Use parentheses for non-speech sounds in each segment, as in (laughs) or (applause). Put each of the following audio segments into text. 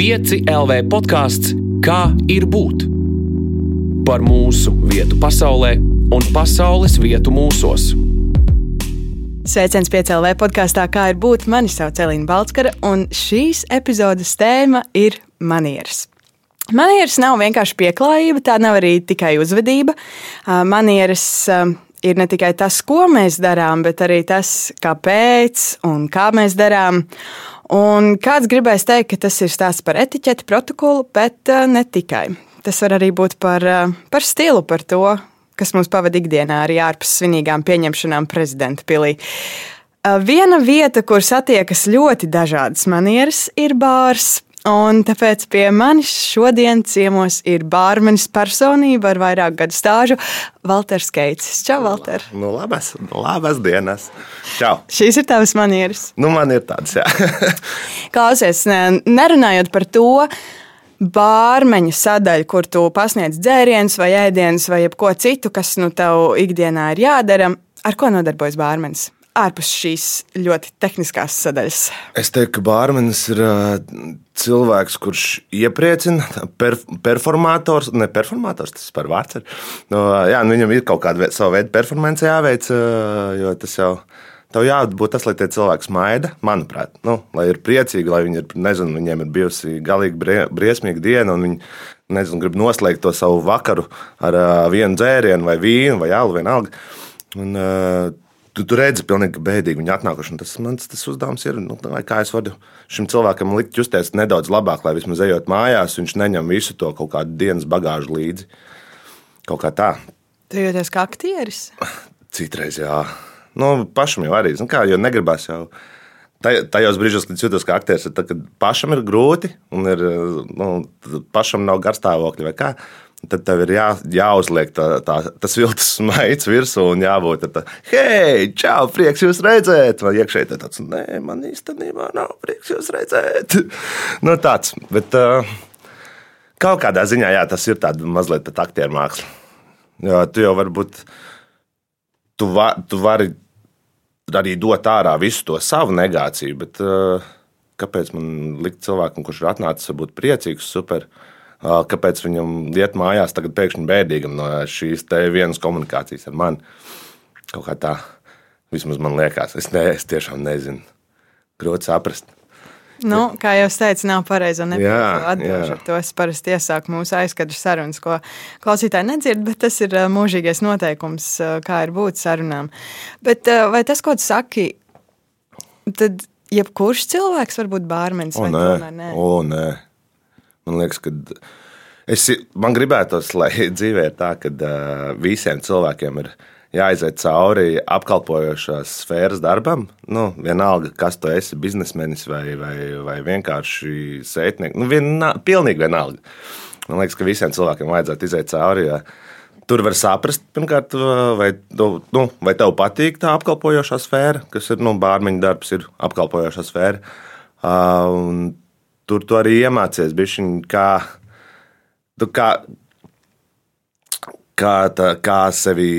5 LV podkāsts Kā ir būt? Par mūsu vietu pasaulē un pasaules vietu mūsos. Sveiciens piecēlē podkāstā, kā ir būt. Mani sauc Elīna Balskara, un šīs epizodes tēma ir manieres. Manieres nav vienkārši pieklājība, tā nav arī tikai uzvedība. Manieres ir ne tikai tas, ko mēs darām, bet arī tas, kāpēc un kā mēs darām. Un kāds gribēs teikt, ka tas ir stāsts par etiķeti, protokolu, bet ne tikai. Tas var arī būt par, par stilu, par to, kas mums pavada ikdienā arī ārpus svinīgām pieņemšanām prezidenta pilī. Viena vieta, kur satiekas ļoti dažādas manieres, ir bārs. Un tāpēc pie manis šodien ciemos ir bārmenis personība ar vairāk gadu stāžu - Valters Keits. Čau, Valter! Nu, labas, labas dienas! Čau! Šīs ir tavas manieres. Nu, man ir tāds, jā. (laughs) Klausies, nerunājot par to, bārmeņa sadaļa, kur tu pasniedz dzērienus vai ēdienus vai jebko citu, kas nu tev ikdienā ir jādara. Ar ko nodarbojas bārmenis? Ārpus šīs ļoti tehniskās sadaļas? Es teiktu, ka bārmenis ir cilvēks, kurš iepriecina, per, performators, ne performators, tas par vārds ir. No, jā, nu, viņam ir kaut kāda sava veida performance jāveic, jo tas jau tev jābūt tas, lai tie cilvēki smaida, manuprāt, nu, lai ir priecīgi, lai viņi ir, nezinu, viņiem ir bijusi galīgi briesmīga diena, un viņi, nezinu, grib noslēgt to savu vakaru ar uh, vienu dzērienu vai vīnu vai alu vienalga. Un, uh, tu, tu redzi, pilnīgi bēdīgi viņi atnākuši. Tas mans tas uzdevums ir, nu, kā es varu šim cilvēkam likt justies nedaudz labāk, lai vismaz ejot mājās, viņš neņem visu to kaut kādu dienas bagāžu līdzi. Kaut kā tā. Tu jūties kā aktieris? Citreiz, jā. Nu, pašam jau arī, kā, jo negribas jau. Tajos brīžos, kad jūtos kā aktieris, tad, pašam ir grūti un ir, nu, pašam nav garstāvokļa vai kā. Tad tev ir jā, jāuzliek tā, tā, tas viltus smaids virsū un jābūt tādam, hei, čau, prieks jūs redzēt. Vai iekšēji tāds, nē, man īstenībā nav prieks jūs redzēt. (laughs) nu, tāds, bet uh, kaut kādā ziņā jā, tas ir tāds mazliet pat aktieru māksla. Jo tu jau varbūt, tu, va, tu vari arī dot ārā visu to savu negāciju, bet uh, kāpēc man likt cilvēkam, kurš ir atnācis, būt priecīgs, super. Uh, kāpēc viņam iet mājās tagad pēkšņi bēdīgam no šīs vienas komunikācijas ar mani. Kaut kā tā, vismaz man liekas, es, ne, es tiešām nezinu. Grūti saprast. Nu, kā jau teicu, nav atbildēt ar to. Es parasti iesaku mūsu aizskatu sarunas, ko klausītāji nedzird, bet tas ir mūžīgais noteikums, kā ir būt sarunām. Bet vai tas, ko tu saki, tad jebkurš cilvēks var būt bārmenis o, nē? nē? O, nē. Man liekas, ka es, man gribētos, lai (laughs) dzīvē ir tā, ka uh, visiem cilvēkiem ir jāiziet cauri apkalpojošās sfēras darbam. Nu, vienalga, kas tu esi, biznesmenis vai, vai, vai vienkārši sētnieks. Nu, vienā, pilnīgi vienalga. Man liekas, ka visiem cilvēkiem vajadzētu iziet cauri. Ja tur var saprast, pirmkārt, vai, nu, vai tev patīk tā apkalpojošā sfēra, kas ir nu, bārmeņa darbs, ir apkalpojošā sfēra. Uh, tur tu arī iemācies bišķiņ, kā, tu kā, kā, tā, kā sevi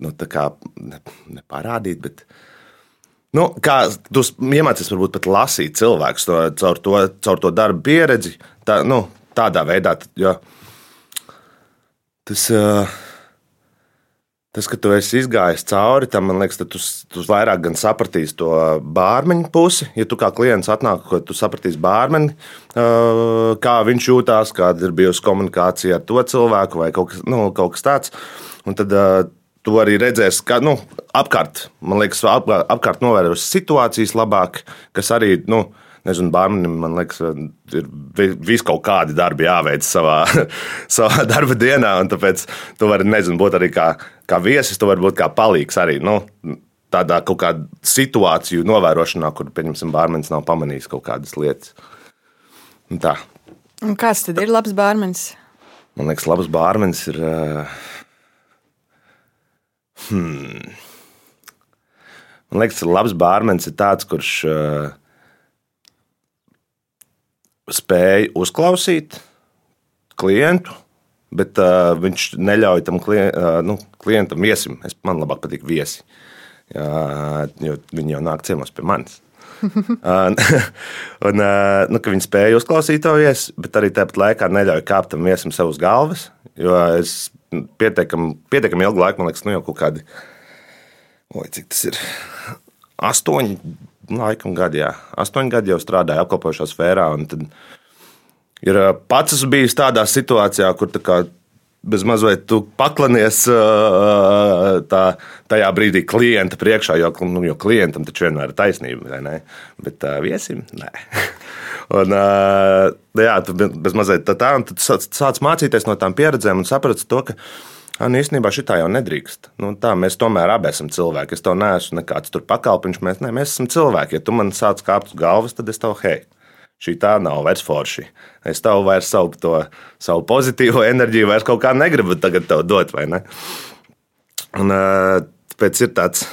nu, kā, ne, neparādīt, bet nu, kā tu iemācies varbūt pat lasīt cilvēkus to, caur, to, caur to darbu pieredzi. Tā, nu, tādā veidā, jo tas. Uh, Tas, ka tu esi izgājis cauri tam, man liekas, tu, tu vairāk sapratīsi to bārmeņa pusi. Ja tu kā klients atnāk, ka tu sapratīsi bārmeni, kā viņš jūtās, kāda ir bijusi komunikācija ar to cilvēku vai kaut kas, nu, kaut kas tāds. Un tad tu arī redzēsi, ka nu, apkārt, man liekas, apkārt novēros situācijas labāk, kas arī. Nu, nezinu, bērnam, man liekas, ir vis kaut kādi darbi jāveic savā, (laughs) savā darba dienā. Tāpēc tu vari, nezinu, būt arī kā, kā viesis, tu vari būt kā palīgs arī. Nu, tādā kaut kādā situāciju novērošanā, kur, pieņemsim, bērns nav pamanījis kaut kādas lietas. Un tā. Un kāds tad ir labs bērns? Man liekas, labs bērns ir. Hmm. Man liekas, labs bērns ir tāds, kurš uh, spēja uzklausīt klientu, bet uh, viņš neļauj tam klien, uh, nu, klientam, viesim, es, man labāk patīk viesi, jā, jo viņi jau nāk ciemos pie manis. (laughs) un, (laughs) un, nu, viņi spēja uzklausīt to viesu, bet arī tāpat laikā neļauj kāpt tam viesim sev uz galvas. Jo es pietiekami, pietiekami ilgu laiku, man liekas, nu jau kaut kādi, oi, cik tas ir, astoņi, laikam gadi, jā, astoņi gadi jau strādāju apkalpošā sfērā. Ir pats esmu bijis tādā situācijā, kur tā kā bez mazliet tu paklanies tā, tajā brīdī klienta priekšā, jo, nu, jo klientam taču vienmēr ir taisnība, bet viesim nē. (laughs) Un, jā, tu bez mazliet tā, tā un tad sāc mācīties no tām pieredzēm un saprati to, ka nu, īstenībā šī tā jau nedrīkst. Nu, tā, mēs tomēr abi esam cilvēki. Es tev neesmu nekāds pakalpiņš, mēs, ne, mēs esam cilvēki. Ja tu man sāc kāpt uz galvas, tad es tev hei šī tā nav vairs forši. Es tev vairs savu, to, savu pozitīvo enerģiju vairs kaut kā negribu tagad dot, vai ne? Un tāpēc ir tāds,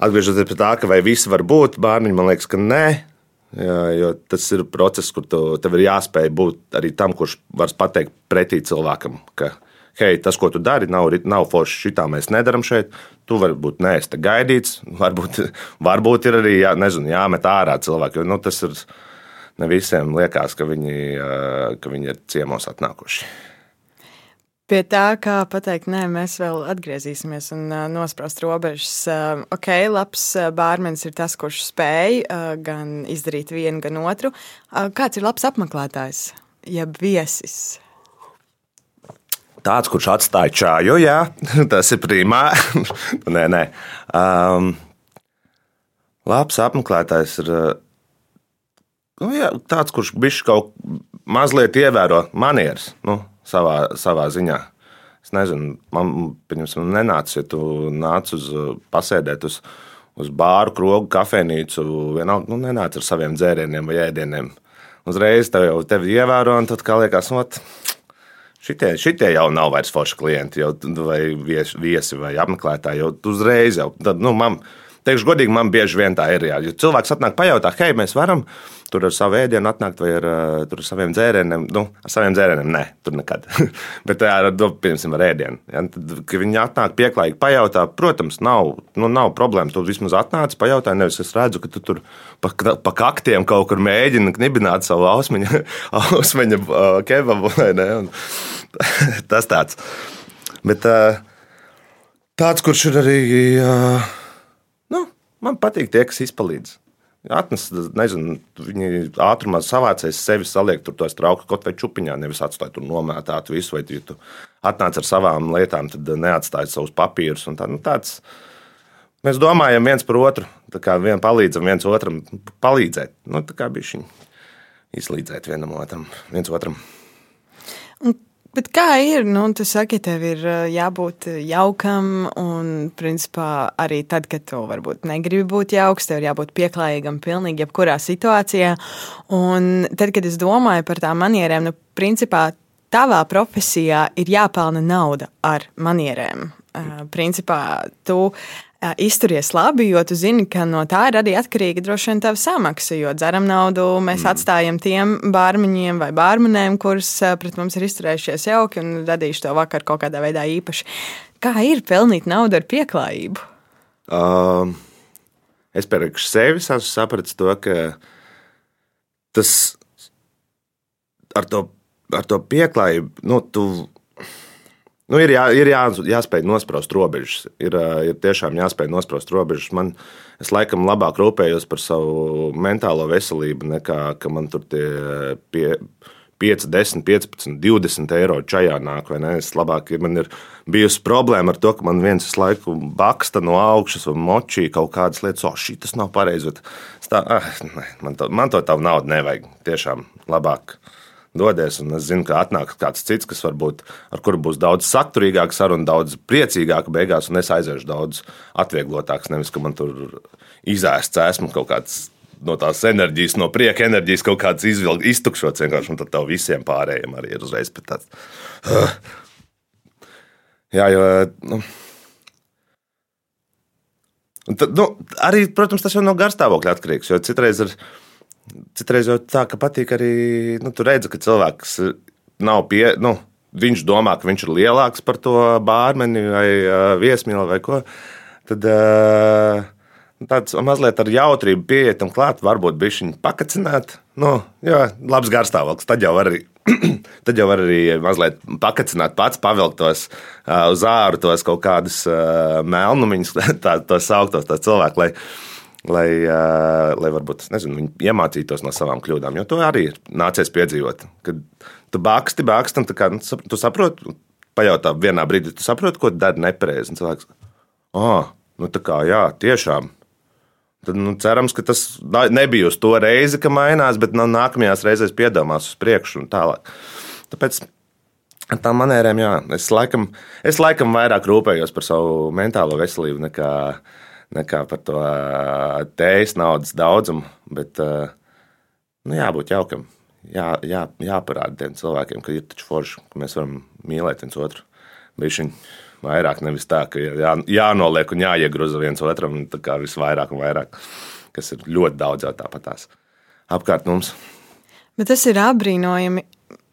atgriežoties pie tā, ka vai visi var būt bērni, man liekas, ka nē. Jā, jo tas ir process, kur tu, tev ir jāspēj būt arī tam, kurš var pateikt pretī cilvēkam, ka hei, tas, ko tu dari, nav, nav forši. Šitā mēs nedaram šeit. Tu varbūt neesi gaidīts. (laughs) Varbūt, varbūt ir arī jā, nezinu, jāmet ārā cilvēki. Jo, nu, tas ir ne visiem liekas, ka viņi, ka viņi ir ciemos atnākuši. Pie tā, kā pateikt, nē, mēs vēl atgriezīsimies un uh, nospraust robežas. Uh, ok, labs bārmenis ir tas, kurš spēj uh, gan izdarīt vienu, gan otru. Uh, kāds ir labs apmeklētājs, jeb viesis? Tāds, kurš atstāja čāju, jā, (laughs) tas ir primā. (laughs) nē, nē. Um, labs apmeklētājs ir nu, jā, tāds, kurš bišķi kaut mazliet ievēro manieres nu, savā, savā ziņā. Es nezinu, man pirms nenāca, ja tu nāc uz pasēdēt uz, uz bāru, krogu, kafejnīcu, vienalga, nu, nenāc ar saviem dzērieniem vai ēdieniem. Uzreiz tev jau tevi ievēro, un tad kā liekas, ot, Šitie, šitie jau nav vairs forši klienti, jau, vai viesi, viesi vai apmeklētāji. Jau uzreiz jau, tad, nu, man, teikšu, godīgi, man bieži vien tā ir. Jā. Ja cilvēks atnāk pajautā, hei, mēs varam tur ar savu ēdienu atnākt vai ar, ar saviem dzērieniem. Nu, ar saviem dzērieniem, nē, tur nekad. (laughs) Bet ar, nu, piemēram, ar ēdienu. Ja, tad, kad viņi atnāk pieklājīgi pajautā, protams, nav, nu, nav problēmas. Tu vismaz atnāc, pajautā, nevis es redzu, ka tu tur pa, pa kaktiem kaut kur mēģini knibināt savu ausmeņa, (laughs) ausmeņa kebabu. (laughs) Tas tāds. Bet tāds, kurš ir arī, nu, man patīk tie, kas izpalīdz. Atnes, nezinu, viņi ātrumā savācēs sevi, saliek tur tos traukus kaut vai čupiņā, nevis atstāj tur nomētāt visu, vai ja tu atnāc ar savām lietām, tad neatstāj savus papīrus. Tā, nu, tāds, mēs domājam viens par otru, kā vien palīdzam viens otram palīdzēt. Nu, tā kā bija šī izlīdzēt vienam otram, viens otram. Bet kā ir? Nu, tu saki, tev ir jābūt jaukam, un principā arī tad, kad tu varbūt negribi būt jauks, tev ir jābūt pieklājīgam pilnīgi jebkurā situācijā. Un tad, kad es domāju par tām manierēm, nu, principā tavā profesijā ir jāpelna nauda ar manierēm. Principā tu izturies labi, jo tu zini, ka no tā ir arī atkarīga droši vien tava samaksa. Jo dzeram naudu mēs mm. atstājam tiem bārmeņiem vai bārmenēm, kurus pret mums ir izturējušies jauki un radījuši to vakar kaut kādā veidā īpaši. Kā ir pelnīt naudu ar pieklājību? Um, es priekš sevis esmu sapratis to, ka tas ar to, ar to pieklājību, nu, tu Nu, ir jā, ir jā, jāspēj nospraust robežas. Ir, ir tiešām jāspēj nospraust robežas. Man, es laikam labāk rūpējos par savu mentālo veselību, nekā ka man tur tie pie, 5, 10, 15, 20 eiro čajā nāk. Es labāk, man ir bijusi problēma ar to, ka man viens laiku baksta no augšas vai močī kaut kādas lietas, oh, šī tas nav pareizi. Tā, ah, man, to, man to tavu naudu nevajag. Tiešām labāk dodies. Es zinu, ka atnāks kāds cits, kas varbūt ar kuru būs daudz saturīgāka saruna, daudz priecīgāka beigās, un es aiziešu daudz atvieglotāks. Nevis, ka man tur izēsts esmu kaut kāds. No tās enerģijas, no prieka enerģijas kaut kāds izvilkt, iztukšots vienkārši, un tad tev visiem pārējiem arī ir uzreiz tāds. Uh. Jā, jo. Nu, tad, nu, arī, protams, tas jau no garstāvokļa atkarīgs. Jo citreiz ir Citreiz jau tā, ka patīk arī, nu, tu redzi, ka cilvēks nav pie, nu, viņš domā, ka viņš ir lielāks par to bārmeni vai uh, viesmīlu vai ko. Tad, uh, tāds mazliet ar jautrību pieiet un klāt, varbūt bišķiņu pakacināt. Nu, jā, labs garstāvoklis. Tad jau var arī, (clears throat) tad jau var arī mazliet pakacināt pats, pavilkt tos uh, uz āru, tos kaut kādus uh, melnumiņus, (laughs) tā, tos sauktos tos cilvēkus, lai, uh, lai varbūt, nezinu, viņi iemācītos no savām kļūdām, jo to arī ir nācies piedzīvot. Kad tu baksti, baksti, un kā, nu, tu saproti, pajautā vienā brīdī, tu saproti, ko dari nepareizi. Cilvēks, ah, nu tā kā, jā, tiešām Tad, nu, cerams, ka tas nebija uz to reizi, ka mainās, bet nu, nākamajās reizēs piedomās uz priekšu un tālāk. Tāpēc tā manērēm, jā, es laikam, es laikam vairāk rūpējos par savu mentālo veselību nekā, nekā par to tējas naudas daudzumu. Bet nu, jābūt jaukam. Jā, jā, jāparāda tiem cilvēkiem, ka ir taču forši, ka mēs varam mīlēt viens otru. Bišķiņ vairāk. Nevis tā, ka jā, jānoliek un jāiegruza viens otram, tā kā visvairāk un vairāk, kas ir ļoti daudz jau tāpatās apkārt mums. Bet tas ir apbrīnojami.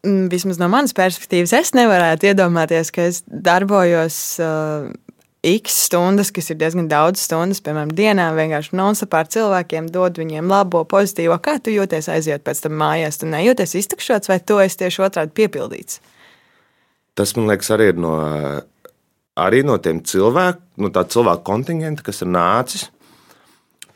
Mm, vismaz no manas perspektīvas, es nevarētu iedomāties, ka es darbojos uh, x stundas, kas ir diezgan daudz stundas, piemēram, dienā vienkārši non-stop ar cilvēkiem, dod viņiem labo, pozitīvo. Kā tu jūties aiziet pēc tam mājās? Tu nejūties iztukšots vai tu esi tieši otrādi piepildīts? Tas man liekas arī no arī no tiem cilvēku, no tā cilvēku kontingenta, kas ir nācis.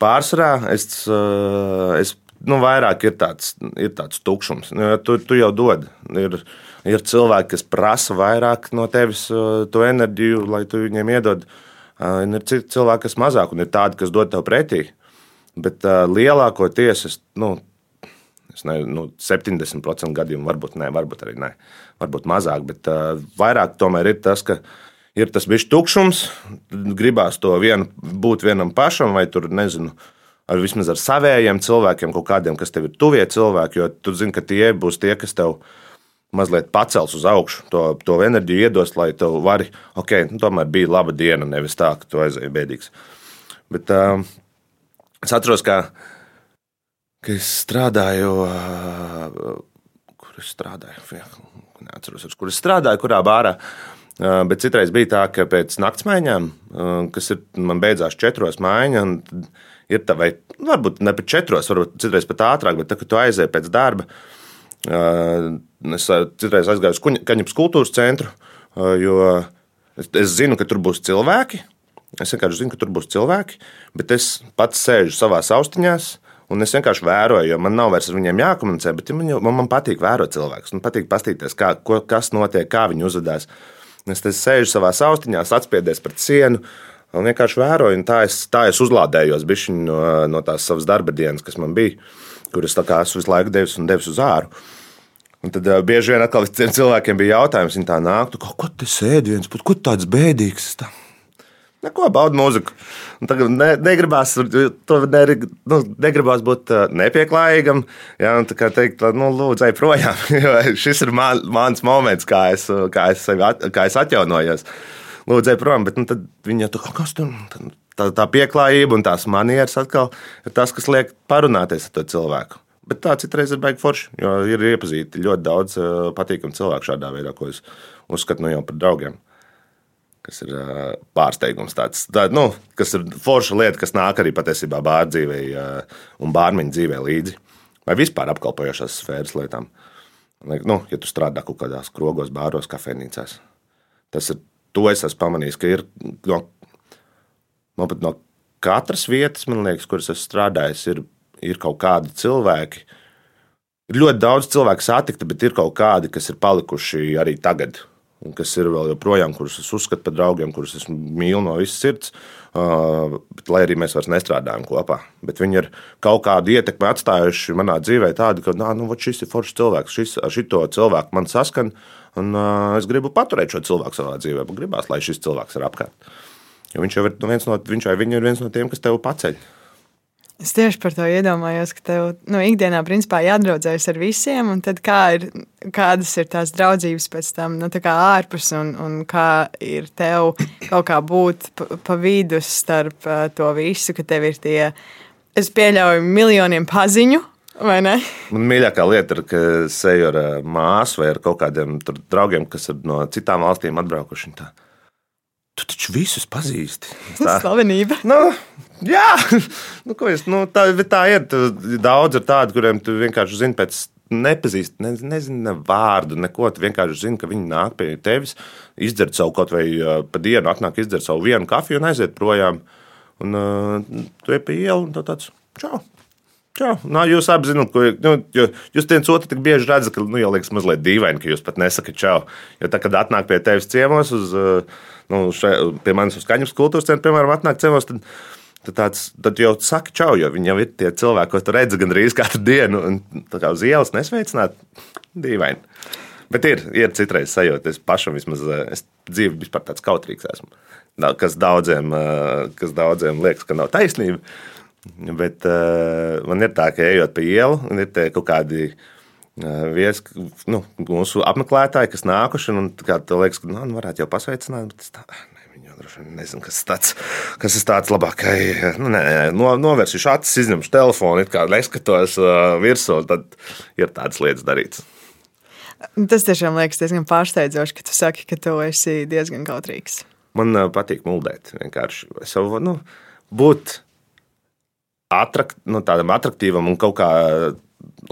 Pārsvarā es, eh, es nu, vairāk ir tāds, ir tāds tukšums. Nu, tu, tu jau dod. Ir, ir cilvēki, kas prasa vairāk no tevis eh, to enerģiju, lai tu viņiem iedod. Eh, ir citi cilvēki, kas mazāk, un ir tādi, kas dod tev pretī. Bet uh, lielākoties es, nu, es ne, nu, 70% gadījumu, varbūt ne, varbūt arī ne, varbūt mazāk, bet uh, vairāk tomēr ir tas, ka uh, ir tas bijis tukšums, gribās to vienu, būt vienam pašam, vai tur nezinu. Ar vismaz ar saviem cilvēkiem, kaut kādiem, kas tev ir tuvie cilvēki, jo tu zini, ka tie būs tie, kas tev mazliet pacels uz augšu, to, to enerģiju iedos, lai tev vari, ok, nu, tomēr bija laba diena, nevis tā, ka tu aizēji bēdīgs. Bet uh, es atceros, ka, ka es strādāju, uh, kur es strādāju, neatceros, kur es strādāju, kurā bārā. Uh, Bet citreiz bija tā, ka pēc naktsmaiņām, kas ir, man beidzās četros maiņa, ir tā, vai varbūt ne pat četros, varbūt citreiz pat ātrāk, bet tā, kad tu aizēji pēc darba, es citreiz aizgāju uz Kaņepes kultūras centru, jo es, es zinu, ka tur būs cilvēki. Es vienkārši zinu, ka tur būs cilvēki, bet es pats sēžu savā austiņās. Un es vienkārši vēroju, jo man nav vairs ar viņiem jākomunicē, bet man, man, man patīk vērot cilvēkus. Man patīk paskatīties, kas notiek, kā viņi uzvedās. Es te sēžu savā austiņā, atspiedies pret sienu. Un vienkārši vēroju, un tā es, tā es uzlādējos no, no tās savas darba dienas, kas man bija, kuras esmu visu laiku devis un devis uz āru. Un tad uh, bieži vien atkal cilvēkiem bija jautājums, viņi tā nāktu, ko tu sēdi viens, ko tāds bēdīgs. Tā. Neko baudu mūziku. Un tagad ne, negribās, to ne, nu, negribās būt nepieklājīgam. Jā, tā kā teikt, nu, lūdzu, ej projām. (laughs) šis ir man, mans moments, kā es, kā es, sevi, kā es atjaunojos. Lūdzu, ej prom. Bet nu, viņa tur kas tur tā, tā pieklājība un tās manieres atkal ir tas, kas liek parunāties ar to cilvēku. Bet tā citreiz ir baigi forši, jo ir iepazīti ļoti daudz patīkamu cilvēku šādā veidā, ko es uzskatu nu, jau par draugiem kas ir pārsteigums. Tāds, tā, nu, kas ir forša lieta, kas nāk arī patiesībā bērnu dzīvē un bērnu dzīvē līdzi. Vai vispār apkalpojošās sfēras lietām. Nu, ja tu strādā kaut kādās krogos, bāros, kafejnīcās, tas ir. To es esmu pamanījis, ka ir no, no, no katras vietas, liekas, kuras esmu strādājis, ir, ir kaut kādi cilvēki. Ļoti daudz cilvēku satikta, bet ir kaut kādi, kas ir palikuši arī tagad kas ir vēl joprojām, kurus es uzskatu par draugiem, kurus es mīlu no visas sirds. Uh, bet, lai arī mēs vairs nestrādājam kopā, bet viņi ir kaut kādu ietekmi atstājuši manā dzīvē, tādu, ka nu, šis ir foršs cilvēks, šis ar šito cilvēku man saskan, un uh, es gribu paturēt šo cilvēku savā dzīvē. Gribās, lai šis cilvēks ir apkārt. Jo viņš jau ir viens no, viņš viņa ir viens no tiem, kas tev paceļ. Es tieši par to iedomājos, ka tev nu, ikdienā principā jādraudzējas ar visiem, un tad kā ir, kādas ir tās draudzības pēc tam nu, ārpus, un, un kā ir tev kaut kā būt pa, pa vidu starp uh, to visu, ka tev ir tie, es pieļauju, miljoniem paziņu. Man mīļākā lieta ir, ka es eju ar māsu vai ar kaut kādiem draugiem, kas ir no citām valstīm atbraukuši. Tā tu taču visus pazīsti. Tā ir slavenība. Nu, jā, (laughs) nu, es, nu, tā, tā ir. Daudz ir tādu, kuriem tu vienkārši zini pēc nepazīst, ne, nezinu ne vārdu, neko. Tu vienkārši zini, ka viņi nāk pie tevis, izdzer savu kaut vai pa dienu, atnāk izdzer savu vienu kafiju un aiziet projām. Un uh, tu ej pa ielu un tā tāds - čau! Jā, nu, jūs abi zināt, ko nu, jūs viens otru tik bieži redzat, ka nu, jau liekas mazliet dīvaini, ka jūs pat nesakāt čau. Jo tā, kad atnāk pie tevis ciemos, uz, nu, še, pie manis uz kaņepes kultūras centra, piemēram, atnāk ciemos, tad, tad, tāds, tad jau saka čau, jo viņi jau ir tie cilvēki, ko tu redzi gandrīz katru dienu. Un, tā kā uz ielas nesveicināt, dīvaini. Bet ir, ir citreiz sajūta, es pašam vismaz, es dzīvi vispār tāds kautrīgs esmu. Kas daudziem, kas daudziem liekas, ka nav taisnība. Bet uh, man ir tā, ka ejot pa ielu, ir kaut kādi viesi, nu, mūsu apmeklētāji, kas nākuši. Un, kā, liekas, ka nu, varētu jau pasveicināt, bet tā, ne, viņi jau droši vien nezina, kas, tāds, kas ir tāds labākai. Nu, nē, no, novērsīšu acis, izņemšu telefonu, kā neskatos uh, virsū. Tad ir tādas lietas darītas. Tas tiešām liekas diezgan pārsteidzoši, ka tu saki, ka tu esi diezgan kautrīgs. Man uh, patīk muldēt. Vienkārši savu, nu, būt atrakt, nu, tādam attraktīvam un kaut kā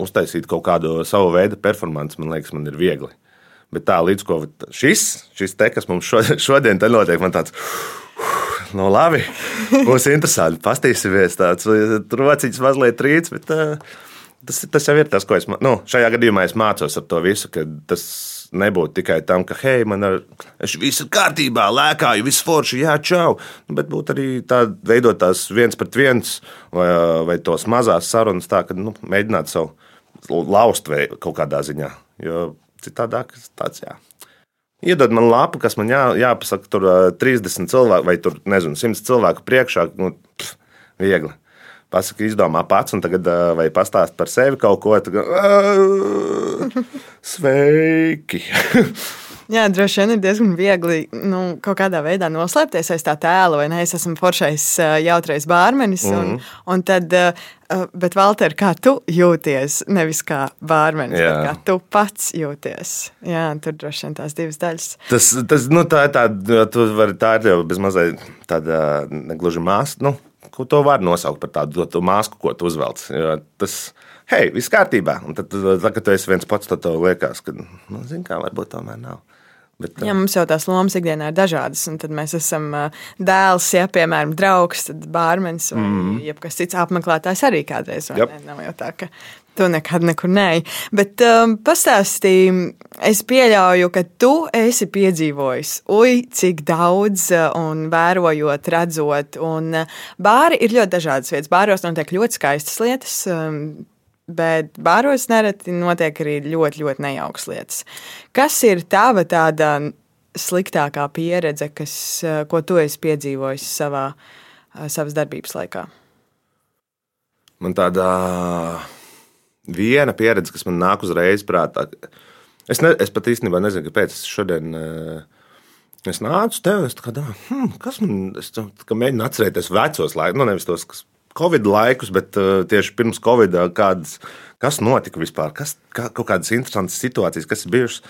uztaisīt kaut kādu savu veidu performanci, man liekas, man ir viegli. Bet tā līdz ko šis, šis te, kas mums (laughs) šodien, šodien notiek, man tāds. Nu, labi, būs interesanti. Pastīsimies, tāds trociņš mazliet trīc, bet tas, tas jau ir tas, ko es nu, šajā gadījumā es mācos ar to visu. Tas nebūtu tikai tam, ka, hei, man ir viss kārtībā, lēkāju, viss forši, jā, čau. Nu, bet būtu arī tāda veidot tās viens pret viens vai, vai tos mazās sarunas, tā, ka nu, mēģināt savu laust vai kaut kādā ziņā. Jo citādāk tāds, jā. Iedod man lapu, kas man jā, jāpasaka, tur 30 cilvēku vai tur, nezinu, 100 cilvēku priekšā. Nu, pff, viegli pasaki, izdomā pats, un tagad vai pastāst par sevi kaut ko tādu - sveiki! (laughs) Jā, droši vien ir diezgan viegli nu, kaut kādā veidā noslēpties aiz tā tēla, vai ne? Es esmu foršais, jautrais bārmenis. Mm -hmm. un, mhm. un tad, bet, Valter, kā tu jūties? Nevis kā bārmenis, Jā. bet kā tu pats jūties. Jā, tur droši vien tās divas daļas. Tas, tas nu, tā ir tāda, tu vari, tā ir jau bezmazliet tāda negluži māsa. Nu ko to var nosaukt par tādu to masku, ko tu uzvelc. Tas, hei, viss kārtībā. Un tad, tad, kad tu esi viens pats, tad tev liekas, ka, nu, zini, kā varbūt tomēr nav. Bet, jā, mums jau tās lomas ikdienā ir dažādas. Tad mēs esam dēls, ja piemēram draugs, tad bārmenis vai mm. jebkas cits apmeklētājs arī kādreiz. Yep. Ne? Nav jau tā, ka Tu nekad nekur neej. Bet um, pastāstīji, es pieļauju, ka tu esi piedzīvojis, ui, cik daudz, uh, un vērojot, redzot. Un uh, bāri ir ļoti dažādas vietas. Bāros notiek ļoti skaistas lietas. Um, Bet bāros nereti notiek arī ļoti, ļoti nejaukas lietas. Kas ir tava tāda sliktākā pieredze, kas, uh, ko tu esi piedzīvojis savā, savas darbības laikā? Man tāda viena pieredze, kas man nāk uzreiz prātā. Es, ne, es pat īstenībā nezinu, kāpēc es šodien. Eh, es nācu te, es kā, hmm, kas man, es mēģinu atcerēties vecos laikus, nu nevis tos Covid laikus, bet uh, tieši pirms Covid, kādas, kas notika vispār, kas, kā, kaut kādas interesantas situācijas, kas ir bijušas.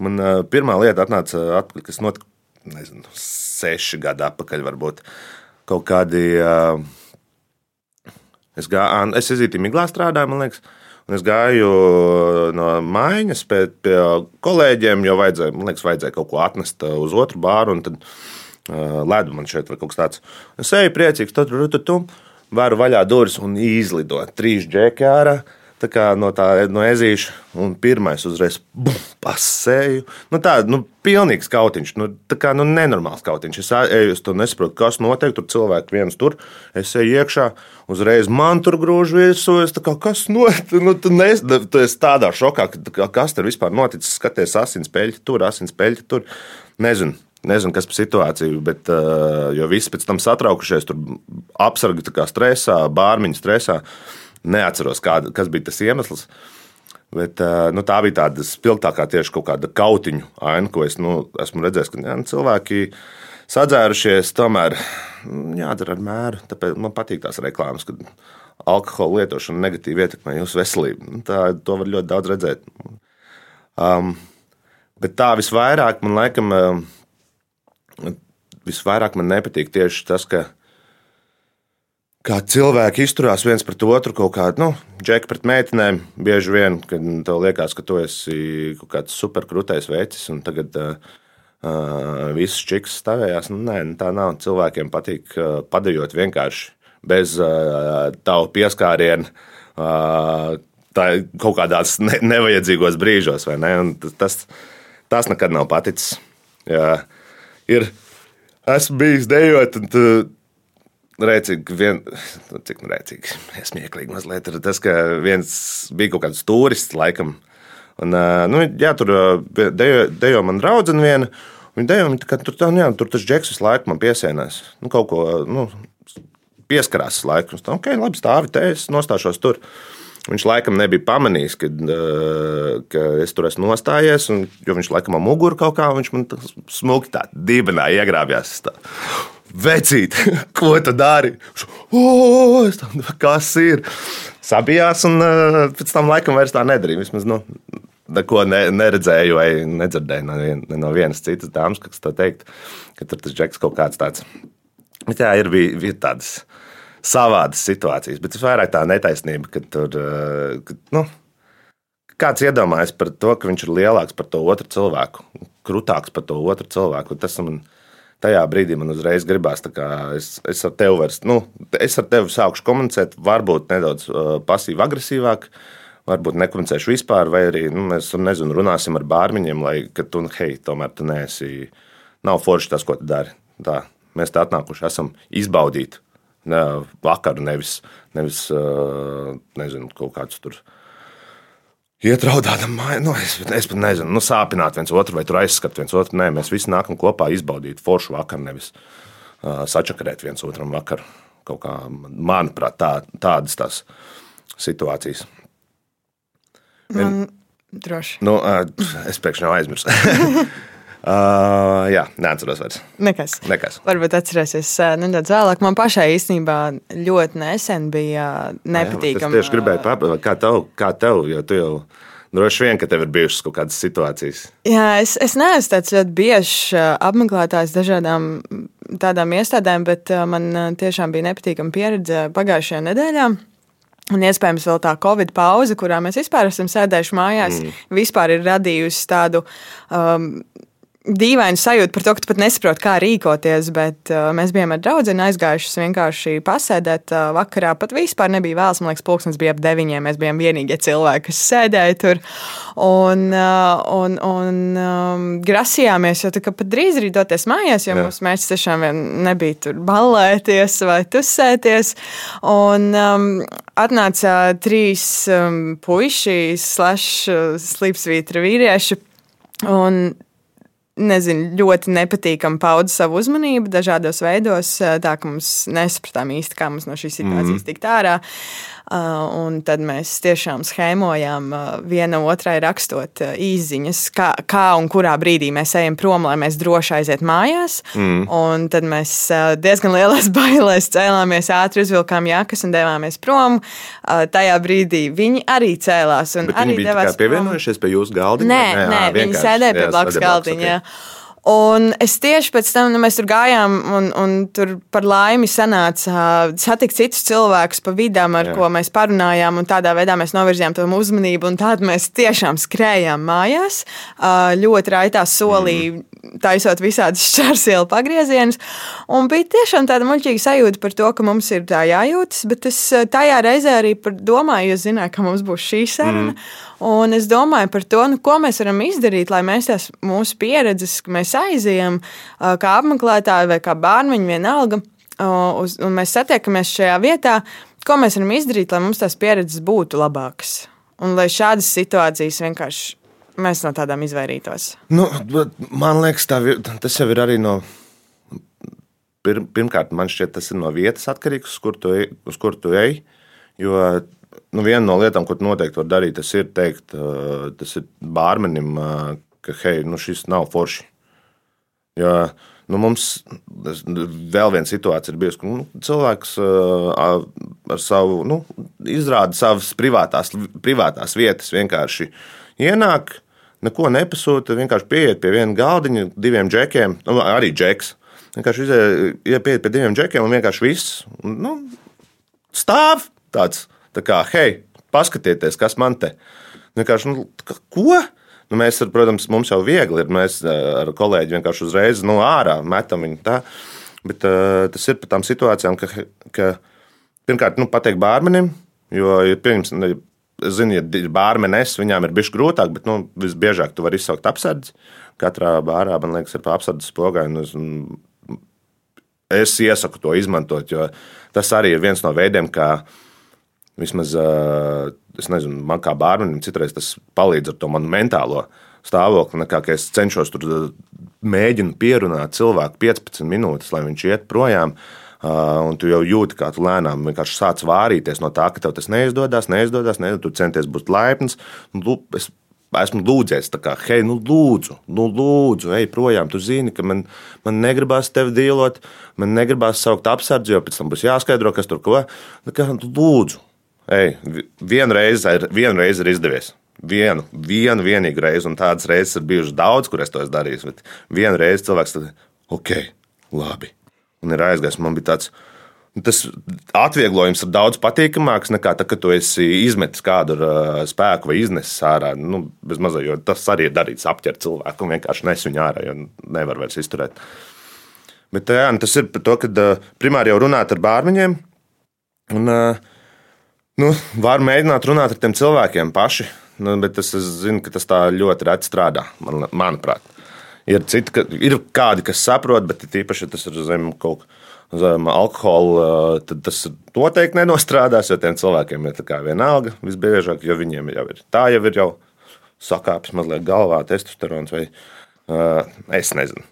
Man uh, pirmā lieta atnāca atpakaļ, kas notika, nezinu, seši gadi atpakaļ varbūt. Kaut kādi, uh, es gāju, es izītīju miglā strādāju, man liekas, Es gāju no mājas pie, pie kolēģiem, jo vajadzēja, liekas, vajadzēja kaut ko atnest uz otru bāru. Tad uh, ledu man šeit vai kaut kas tāds. Es eju priecīgs, tad tur tu, tu, varu vaļā durvis un izlidot trīs džeki ārā. Tā kā no tā no ezīša, un pirmais uzreiz bum, pasēju. Nu, tā nu, pilnīgs kautiņš, nu, tā kā nu, nenormāls kautiņš. Es eju, es nesaprotu, kas notiek. Tur cilvēki viens tur, es eju iekšā, uzreiz man tur grūž virsū. Es kā, kas notiek? Nu, tu, nes, tu esi tādā šokā, ka kas tur vispār noticis. Skaties, asins peļķi tur, asins peļķi tur. Nezinu. Nezinu, kas par situāciju, bet uh, jo visi pēc tam satraukušies, tur apsargi stresā, bārmiņu stresā. Uh, Neatceros, kāda, kas bija tas iemesls. Bet, nu, tā bija tāda spilgtākā tieši kaut kāda kautiņu aina, ko es nu, esmu redzējis, ka jā, nu, cilvēki sadzērušies, tomēr mm, jādara ar mēru. Tāpēc man patīk tās reklāmas, kad alkohola lietošana negatīvi ietekmē jūsu veselību. Nu, tā, to var ļoti daudz redzēt. Um, bet tā visvairāk man laikam visvairāk man nepatīk tieši tas, ka kā cilvēki izturās viens pret otru, kaut kāda, nu, džeka pret meitenēm. Bieži vien, kad tev liekas, ka tu esi kaut kāds superkrūtais vecis, un tagad uh, uh, viss čiks stāvējās. Nu, nē, nu, tā nav. Cilvēkiem patīk uh, padējot vienkārši bez uh, tavu pieskārienu. Uh, Tā ir kaut kādās ne, nevajadzīgos brīžos, vai ne? Un tas, tas nekad nav paticis. Jā. Ir, esmu bijis dejot, un tu, Rēcīgi, vien, nu, cik nu rēcīgi, smieklīgi mazliet ir tas, ka viens bija kaut kāds turists laikam. Un, nu, jā, tur dejo, dejo man draudzene viena. Viņa dejo, viņa, tur, tā, nu, jā, tur tas džeks visu laiku man piesienās. Nu, kaut ko nu, pieskarās. Tā, ok, labi, stāvi te, es nostāšos tur. Viņš laikam nebija pamanījis, ka, ka es tur esmu nostājies, un, jo viņš laikam man muguru kaut kā, smuki tā dibenā iegrābjās. Tā. Vecīt, (laughs) ko tu dari? O, tam, kas ir? Sabijās, un pēc tam laikam vairs tā nedarīja. Vismaz nu, neko ne, neredzēju vai nedzirdēju no, vien, no vienas citas dāmas, kas to teikt, ka tur tas džeks kaut kāds tāds. Bet jā, ir bija, bija tādas savādas situācijas, bet visvairāk tā netaisnība, ka tur, ka, nu, kāds iedomājas par to, ka viņš ir lielāks par to otru cilvēku, krutāks par to otru cilvēku. Tas man tajā brīdī man uzreiz gribās, es, es ar tevi vairs, nu, es ar tevi sākšu komunicēt, varbūt nedaudz uh, pasīvi agresīvāk. Varbūt nekomunicēšu vispār, vai arī nu, mēs nezinu, runāsim ar bārmiņiem, lai tu, hei, tomēr tu neesi, nav forši tas, ko tu dari. Tā, mēs te atnākuši esam izbaudīt ne, vakaru, nevis, nevis nezinu, kaut kādus tur iet raudādam, nu, es, es pat nezinu, nu, sāpināt viens otru vai tur aizskat viens otru. Nē, mēs visi nākam kopā izbaudīt foršu vakaru, nevis uh, sačakarēt viens otram vakaru. Kaut kā, manuprāt, tā, tādas tās situācijas. Man droši. Nu, es pēkšņi aizmirsu. (laughs) Uh, jā, neatceros vairs. Nekas. Nekas. Varbūt atcerēsies uh, nedaudz vēlāk. Man pašai īstenībā ļoti nesen bija nepatīkami. Es tieši gribēju papildināt, kā tev, kā tev, jo tu jau. Droši vien, ka tev ir bijušas kaut kādas situācijas. Jā, es, es neesmu tāds ļoti biežs apmeklētājs dažādām tādām iestādēm, bet man tiešām bija nepatīkama pieredze pagājušajā nedēļā. Un iespējams, vēl tā Covid pauze, kurā mēs vispār esam sēdējuši mājās, mm. vispār ir radījusi tādu um, dīvainu sajūtu par to, ka tu pat nesaproti, kā rīkoties. Bet uh, mēs bijām ar draugu aizgājuši vienkārši pasēdēt. Uh, vakarā pat vispār nebija vēls. Man liekas, pulkstenis bija ap deviņiem. Mēs bijām vienīgie cilvēki, kas sēdēja tur. Un, uh, un, un um, grasījāmies jau pat drīz arī doties mājās, jo Jā. mūsu mērķis tiešām nebija tur ballēties vai tusēties. Un um, atnāca trīs um, puiši, slash, slīpsvītra vīrieši. Un nezinu, ļoti nepatīkami pauda savu uzmanību dažādos veidos, tā ka mums nesapratām īsti, kā mums no šīs situācijas mm. tikt ārā. Un tad mēs tiešām schēmojām viena otrai rakstot īsiņas, kā, kā un kurā brīdī mēs ejam prom, lai mēs droši aiziet mājās. Mm. Un tad mēs diezgan lielās (laughs) bailēs cēlāmies, ātri uzvilkām jakas un devāmies prom. Tajā brīdī viņi arī cēlās. Bet arī viņi bija pievienojušies pie jūsu galdiņa? Nē, nē, nē viņi sēdēja pie blakus galdiņa. Okay. Un es tieši pēc tam, nu, mēs tur gājām, un, un tur par laimi sanāca satikt citus cilvēkus pa vidām, ar Jā. ko mēs parunājām, un tādā veidā mēs novirzījām to uzmanību, un tādā mēs tiešām skrējām mājās, ļoti raitā solī, mm. Taisot visādas (laughs) šķērsielu pagriezienus, un bija tiešām tāda muļķīga sajūta par to, ka mums ir tā jājūtas, bet es tajā reizē arī domāju, jo zināju, ka mums būs šī saruna. Mm. Un es domāju par to, nu, ko mēs varam izdarīt, lai mēs tās mūsu pieredzes, ka mēs aizejam kā apmeklētāji vai kā bērniņi, vienalga, uz, un mēs satiekamies šajā vietā, ko mēs varam izdarīt, lai mums tās pieredzes būtu labākas. Un lai šādas situācijas vienkārši mēs no tādām izvairītos. Nu, man liekas, tā, tas jau ir arī no. Pir, pirmkārt, man šķiet, tas ir no vietas atkarīgs, uz kur tu, uz kur tu ej. Jo nu, viena no lietām, ko noteikti var darīt, tas ir teikt, tas ir bārmenim, ka hei, nu, šis nav forši. Jo, nu, mums vēl viena situācija ir bijusi, ka nu, cilvēks ar savu, nu, izrāda savas privātās, privātās vietas, vienkārši ienāk, neko nepasūta, vienkārši pieiet pie viena galdiņa, diviem džekiem, nu, arī džeks. Vienkārši ieiet pie diviem džekiem un vienkārši viss. Nu, stāv tāds, tā kā, hei, paskatieties, kas man te. Vienkārši, nu, ko? Nu, mēs, ar, protams, mums jau viegli ir. Mēs ar kolēģi vienkārši uzreiz nu, ārā metam viņu tā. Bet uh, tas ir par tām situācijām, ka, ka pirmkārt, nu, pateikt bārmenim, jo, ja, pirms, es zinu, ja bārmenes, viņām ir bijis grūtāk, bet nu, visbiežāk tu vari izsaukt apsardzi. Katrā bārā, man liekas, ir pa apsardzes pogai. Es iesaku to izmantot, jo tas arī ir viens no veidiem, kā vismaz, es nezinu, man kā bārmenim citreiz tas palīdz ar to manu mentālo stāvokli, nekā es cenšos tur mēģinu pierunāt cilvēku 15 minūtes, lai viņš iet projām. Un tu jau jūti, kā tu lēnām vienkārši sāc vārīties no tā, ka tev tas neizdodas, neizdodas, neizdodas tu centies būt laipns. Es esmu lūdzies, kā, hei, nu, lūdzu, nu, lūdzu, ej projām. Tu zini, ka man, man negribās tevi dīlot, man negribās saukt apsardzi, jo pēc tam būs jāskaidro, kas tur ko. Kā, nu, lūdzu, ej, vienreiz ir, vienreiz ir izdevies. Vienu, vienu vienīgu reizi, un tādas reizes ir bijušas daudz, kur es to esmu darījis. Bet vienu reizi cilvēks tad, ok, labi. Un ir aizgājis. Man bija tāds, tas atvieglojums ir daudz patīkamāks nekā tad, kad tu esi izmetis kādu uh, spēku vai iznesis ārā. Nu, mazā, tas arī ir darīts apķert cilvēku un vienkārši nes viņu ārā, jo nevar vairs izturēt. Bet jā, tas ir par to, ka primāri jau runāt ar bārmeņiem. Un, nu, var mēģināt runāt ar tiem cilvēkiem paši. Nu, bet es, es zinu, ka tas tā ļoti reti strādā, man, manuprāt. Ir, citi, ka, ir kādi, kas saprot, bet īpaši, tas ir zem kaut kā zem alkohola, tad tas noteikti nenostrādās, jo tiem cilvēkiem ir vienalga visbiežāk, jo viņiem jau ir tā, jau ir jau sakāpis mazliet galvā, testosterons vai uh, es nezinu.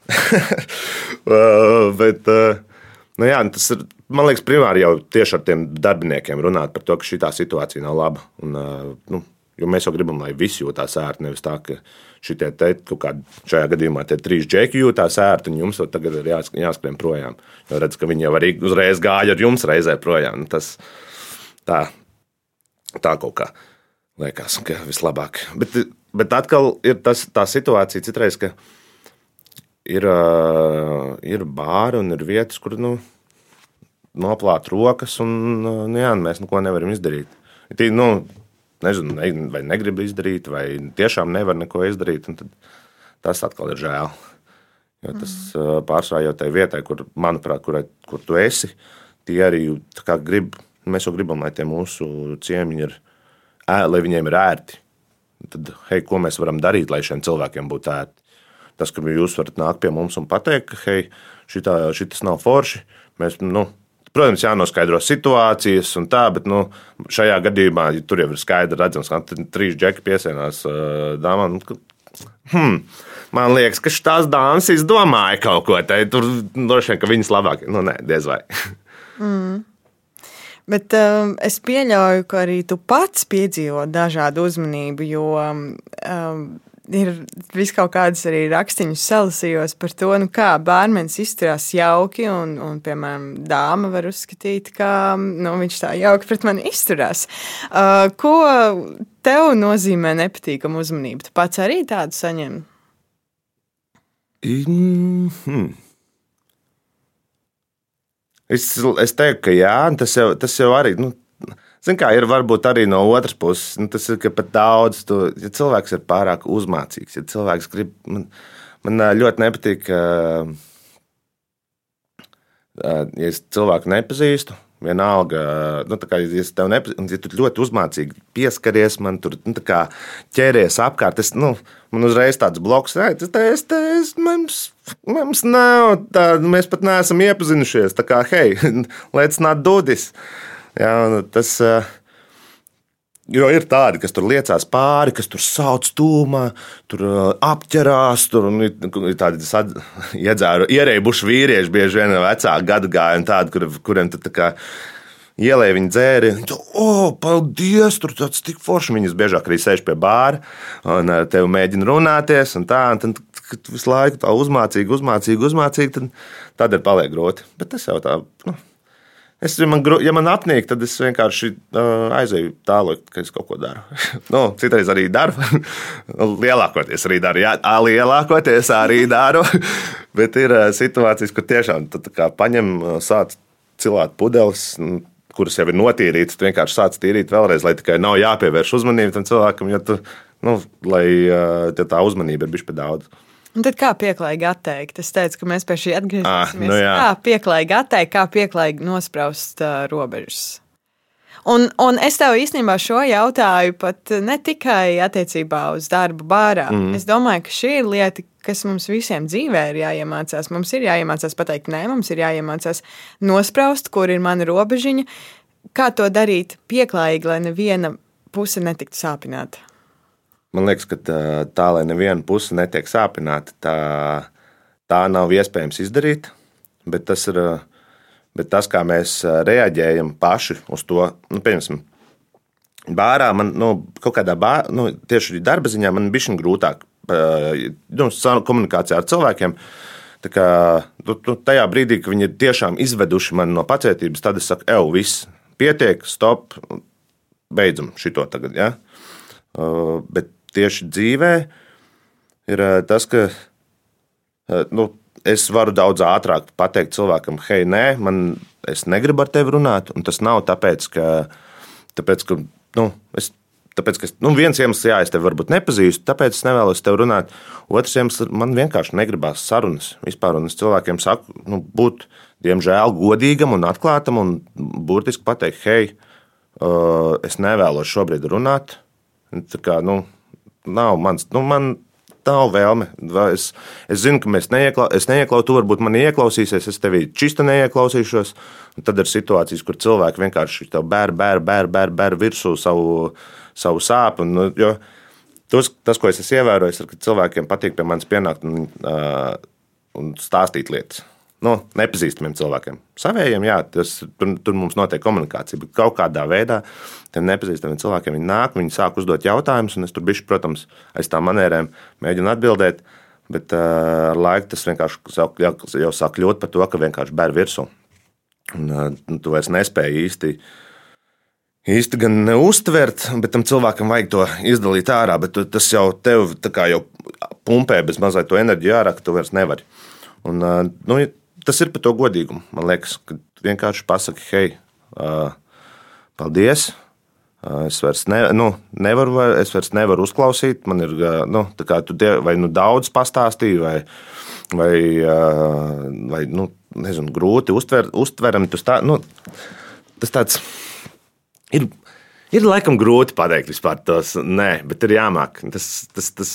(laughs) uh, bet, uh, nu jā, tas ir, man liekas, primāri jau tieši ar tiem darbiniekiem runāt par to, ka šī situācija nav laba. Un, nu, Jo mēs jau gribam, lai visi jūtas ērti. Nevis tā, ka šitie te kaut kādi, šajā gadījumā tie trīs džeki jūtas ērti, un jums tagad ir jās, jāskrien projām. Jo redz, ka viņi jau arī uzreiz gāja ar jums reizē projām. Nu, tas tā, tā kaut kā liekas, ka vislabāk. Bet, bet atkal ir tas, tā situācija citreiz, ka ir, ir bāri un ir vietas, kur nu, noplāt rokas, un nu, jā, mēs neko nevaram izdarīt. Tī, nu, nezinu, ne, vai negrib izdarīt, vai tiešām nevar neko izdarīt. Tas atkal ir žēl. Jo tas mm. pārsvarā jau tajā vietā, kur, manuprāt, kur, kur tu esi, tie arī grib. Mēs jau gribam, lai tie mūsu ciemiņi ir, lai viņiem ir ērti. Tad, hei, ko mēs varam darīt, lai šiem cilvēkiem būtu ērti? Tas, ka jūs varat nākt pie mums un pateikt, ka, hei, šitā, šitas nav forši, mēs, nu, Protams, jānoskaidro situācijas un tā, bet nu, šajā gadījumā ja tur jau ir skaidri redzams, ka trīs džeki piesienās uh, dāmām. Nu, hmm, man liekas, ka šīs dāmas izdomāja kaut ko tādu. Tur droši vien, ka viņas labāk, nu, nē, diez vai. (laughs) mm. Bet um, es pieļauju, ka arī tu pats piedzīvo dažādu uzmanību, jo um, ir vis kaut kādas arī rakstīņas salasījos par to, nu, kā bērns izturās jauki, un, un, piemēram, dāma var uzskatīt, ka nu, viņš tā jauki pret mani izturās. Uh, ko tev nozīmē nepatīkama uzmanība? Tu pats arī tādu saņem? Mm -hmm. Es, es teiktu, ka jā, tas jau, tas jau arī. Nu, Ziniet, kā ir varbūt arī no otras puses, nu, tas ir pat daudz. Tu, ja cilvēks ir pārāk uzmācīgs, ja cilvēks grib, man, man ļoti nepatīk, ka, ja es cilvēku nepazīstu. Vienalga, nu, kā, ja, tev nepazīst, ja tu ļoti uzmācīgi pieskaries man, tur nu, ķeries apkārt, es, nu, man uzreiz tāds bloks, tas tas tas mums, mums nav tāda, mēs pat neesam iepazinušies. Tā kā, hei, (laughs) let's not do this. Jā, nu, tas, eh, Jo ir tādi, kas tur liecās pāri, kas tur sauc tūmā, tur eh, apķerās, tur ir tādi (laughs) iedzēru, ierēbuši vīrieši, bieži vien vecāki gadu gāji, un tādi, kur, kuriem tad tā kā ielēja viņa dzērienu. Oh, paldies! Tur tas tik forši. Viņas biežāk arī sēž pie bāra un ar tevi mēģina runāties. Un tā, un tad, kad visu laiku tā uzmācīgi, uzmācīgi, uzmācīgi, tad, tad ir paliek grūti. Bet tas jau tā. Nu, Es, ja, man, ja man apnīk, tad es vienkārši uh, aizēju tālāk, ka es kaut ko daru. (laughs) nu, citreiz arī daru. (laughs) lielākoties arī daru. Jā, lielākoties arī daru. (laughs) Bet ir uh, situācijas, kur tiešām tā kā paņem, uh, sāc cilāt pudeles. nu, Kuras jau ir notīrītas, tu vienkārši sāc tīrīt vēlreiz, lai tikai nav jāpievērš uzmanība tam cilvēkam, jo tu, nu, lai uh, tev tā uzmanība ir bijusi par daudz. Un tad kā pieklājīgi atteikt? Es teicu, ka mēs pie šī atgriezīsimies. Ah, nu jā. kā pieklājīgi atteikt, kā pieklājīgi nospraust uh, robežas. Un, un es tev īstenībā šo jautāju pat ne tikai attiecībā uz darbu bārā. Mm. Es domāju, ka šī ir lieta, kas mums visiem dzīvē ir jāiemācās. Mums ir jāiemācās pateikt, nē, mums ir jāiemācās nospraust, kur ir mana robežiņa, kā to darīt pieklājīgi, lai neviena puse netiktu sāpināta. Man liekas, ka tā, tā lai neviena puse netiek sāpināta, tā, tā nav iespējams izdarīt. Bet tas, ir, bet tas, kā mēs reaģējam paši uz to, nu, piemēram, bārā, man nu, kaut kādā bārā, nu, tieši darba ziņā, man bija grūtāk nu, komunikācijā ar cilvēkiem. Tā kā, tu, tu, tajā brīdī, kad viņi tiešām izveduši mani no pacietības, tad es saku, ej, viss, pietiek, stop, beidzam šo tagad. Ja? Bet tieši dzīvē ir uh, tas, ka uh, nu, es varu daudz ātrāk pateikt cilvēkam, hei, nē, man, es negribu ar tevi runāt. Un tas nav tāpēc, ka, tāpēc, ka nu, es. Tāpēc, ka nu, viens iemesls, jā, es tevi varbūt nepazīstu, tāpēc es nevēlos tevi runāt. Otrs iemesls, man vienkārši negribās sarunas vispār. Un es cilvēkiem saku, nu, būt, diemžēl, godīgam un atklātam un burtiski pateikt, hei, uh, es nevēlos šobrīd runāt. Tā kā, nu, nav mans, nu, man nav vēlme. Es, es zinu, ka neiekla, es neieklausīšos, tu varbūt mani ieklausīsies, es tevī čista neieklausīšos. Un tad ir situācijas, kur cilvēki vienkārši bēr, bēr, bēr, bēr, bēr virsū savu, savu sāpju. Nu, tos, tas, ko es esmu ievērojis, ir, ka cilvēkiem patīk pie manis pienākt un, uh, un stāstīt lietas. Nu, nepazīstamiem cilvēkiem. Savējiem, jā, tas, tur, tur mums notiek komunikācija, bet kaut kādā veidā tiem nepazīstamiem cilvēkiem viņi nāk, viņi sāk uzdot jautājumus, un es tur biju, protams, aiz tām manierēm mēģinu atbildēt. Bet uh, ar laiku tas vienkārši jau, jau sāk kļūt par to, ka vienkārši bēr virsū. Un, uh, tu vairs nespēji īsti, īsti gan neustvert, bet tam cilvēkam vajag to izdalīt ārā. Bet tu- tas jau tev jau pumpē bez mazliet to enerģiju ārā, ka tu vairs nevari. Un, uh, nu, tas ir par to godīgumu. Man liekas, ka vienkārši pasaki, hei, uh, paldies. Uh, Es vairs ne, nu, nevaru, es vairs nevaru uzklausīt. Man ir nu, tā tie, vai nu daudz pastāstīji, vai, vai, uh, vai nu, nezinu, grūti uztver, uztverami. Tu stā, nu, tas tāds ir. Ir laikam grūti pateikt vispār tos nē, bet ir jāmāk. Tas, tas, tas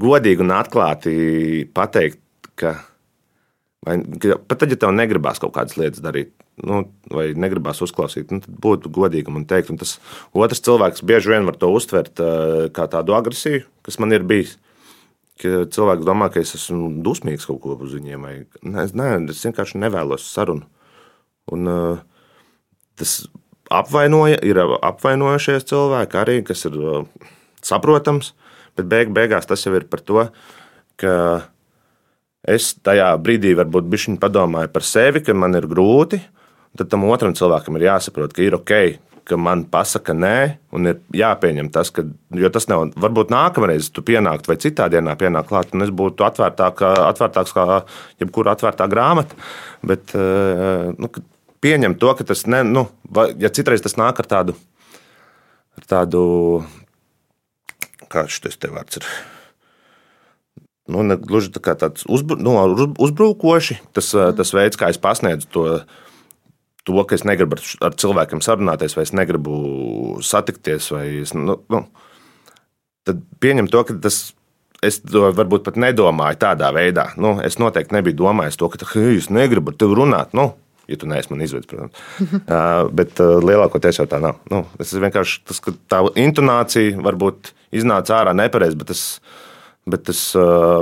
godīgi un atklāti pateikt, ka vai, pat tad, ja tev negribās kaut kādas lietas darīt, nu, vai negribās uzklausīt, nu, tad būtu godīgi man teikt. Un tas otrs cilvēks bieži vien var to uztvert eh, kā tādu agresiju, kas man ir bijis. Ka cilvēks domā, ka es esmu dusmīgs kaut ko uz viņiem. Vai, nē, nē, es vienkārši nevēlos sarunu. Un, uh, tas apvainoja, ir apvainojušies cilvēki arī, kas ir uh, saprotams, bet beig, beigās tas jau ir par to, ka es tajā brīdī varbūt bišķiņ padomāju par sevi, ka man ir grūti, tad tam otram cilvēkam ir jāsaprot, ka ir ok, ka man pasaka nē, un ir jāpieņem tas, ka, jo tas nav, varbūt nākamreiz tu pienāktu vai citā dienā pienākt klāt, un es būtu atvērtāk, atvērtāks kā jebkura atvērtā grāmata, bet eh, nu, pieņem to, ka tas, ne, nu, va- ja citreiz tas nāk ar tādu, ar tādu kāds šis te vārds ir. Nu, ne gluži tā kā tāds uzbru, nu, uz- uzbrukoši, tas, mm. tas veids, kā es pasniedzu to, to, ka es negribu ar, cilvēkiem sarunāties, vai es negribu satikties, vai es, nu, nu, tad pieņem to, ka tas. Es to varbūt pat nedomāju tādā veidā. Nu, es noteikti nebiju domājis to, ka hei, es negribu ar tevi runāt. Nu, ja tu neesi man izvedis, protams. (laughs) uh, bet uh, lielākoties jau tā nav. Nu, tas ir vienkārši tas, ka tā intonācija varbūt iznāca ārā nepareizi, bet tas, bet tas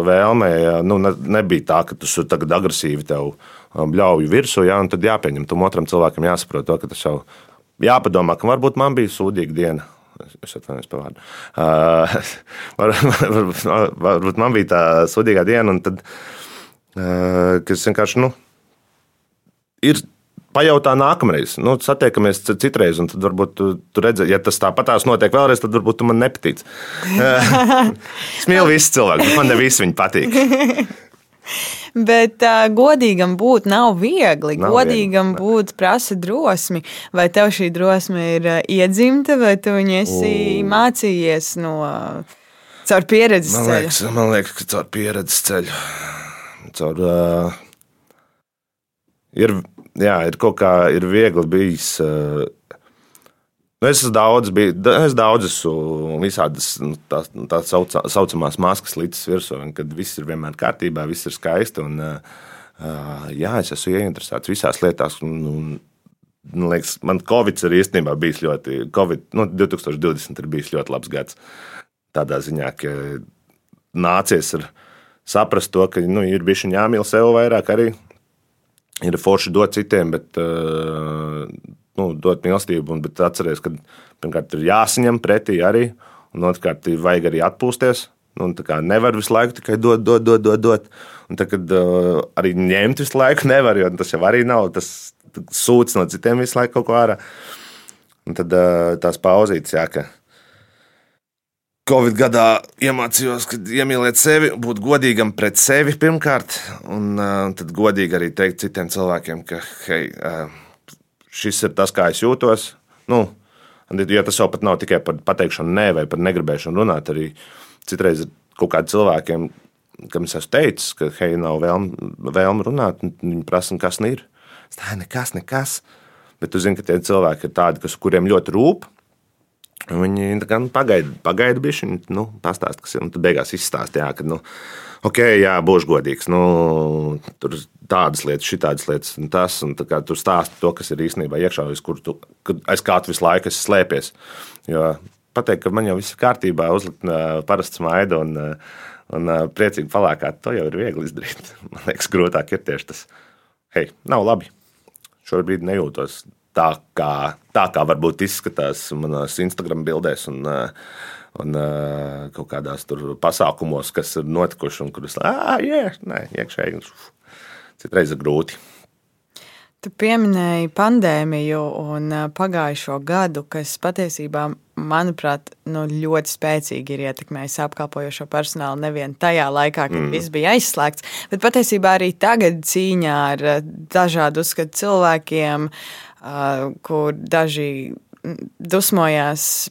vēlmē nu, ne, nebija tā, ka tas tagad agresīvi tev bļauj virsū, ja, un tad jāpieņem tam otram cilvēkam jāsaprot to, ka tas jau jāpadomā, ka varbūt man bija sūdīga diena. Es atvainojos par vārdu. Uh, (laughs) var, varbūt, varbūt man bija tā sūdīgā diena, un tad, uh, kas vienkārši, nu, ir pajautā nākamreiz. Nu, satiekamies citreiz, un tad varbūt tu, tu redzi, ja tas tāpatās notiek vēlreiz, tad varbūt tu man nepatīc. (laughs) es mīlu visus cilvēkus, bet man ne visi viņi patīk. (laughs) Bet uh, godīgam būt nav viegli. Nav godīgam viegli, būt prasa drosmi. Vai tev šī drosme ir uh, iedzimta, vai tu viņu esi U. mācījies no caur pieredzes Man ceļa? liekas, man liekas, ka caur pieredzes ceļu. Caur, uh, ir, jā, ir kaut kā ir viegli bijis. Uh, Nu, es daudz, biju, es daudz esmu visādas nu, tās tā saucā, saucamās maskas līdz virsū, kad viss ir vienmēr kārtībā, viss ir skaisti. Un, uh, jā, es esmu ieinteresēts visās lietās. Un, un, man liekas, man Covid ir īstenībā bijis ļoti, COVID, nu, 2020 ir bijis ļoti labs gads. Tādā ziņā, ka nācies ir saprast to, ka nu, ir bijis jāmīl sev vairāk arī. Ir forši dot citiem, bet uh, nu, dot mīlestību, un atcerieties, ka pirmkārt ir jāsaņem pretī arī, un otrkārt vajag arī atpūsties. Nu, tā nevar visu laiku tikai dot, dot, dot, dot. dot. Un tad, kad uh, arī ņemt visu laiku, nevar, jo tas jau arī nav. Tas sūdz no citiem visu laiku kaut ko ārā. Un tad uh, tās pauzītes, jā, ka Covid gadā iemācījos, ka iemīlēt sevi, būt godīgam pret sevi pirmkārt, un uh, tad godīgi arī teikt citiem cilvēkiem, ka hei, uh, šis ir tas, kā es jūtos. Nu, jo tas jau pat nav tikai par pateikšanu nē, vai par negribēšanu runāt. Arī citreiz ir kaut kādiem cilvēkiem, kam es esmu teicis, ka hei, nav vēlme vēlm runāt, un viņi prasa, kas ir. Tā ir nekas, nekas. Bet tu zini, ka tie cilvēki ir tādi, kas, kuriem ļoti rūp. Viņi nu, pagaida, pagaida bišķi, nu, pastāst, kas ir. Un tad beigās izstāstīja, ka, nu, ok, jā, būšu godīgs. Nu, tur tādas lietas, šitādas lietas, un tas, un kā tur stāsta to, kas ir īstenībā iekšā, aiz tu, aiz kā tu visu laiku esi slēpies. Jo pateikt, ka man jau viss ir kārtībā, uzlikt parastu smaidu un, un priecīgi palēkāt, to jau ir viegli izdarīt. (laughs) Man liekas, grūtāk ir tieši tas, hei, nav labi. Šobrīd nejūtos tā, kā, tā kā varbūt izskatās manās Instagram bildēs. Un, Un uh, kaut kādās tur pasākumos, kas ir notikuši, un kurus ah, yeah, nē, iekšēji citreiz ir grūti. Tu pieminēji pandēmiju un uh, pagājušo gadu, kas patiesībā, manuprāt, nu, ļoti spēcīgi ir ietekmējis apkalpojošo personālu nevien tajā laikā, kad mm. viss bija aizslēgts, bet patiesībā arī tagad cīņā ar dažādu uzskatu cilvēkiem, uh, kur daži dusmojās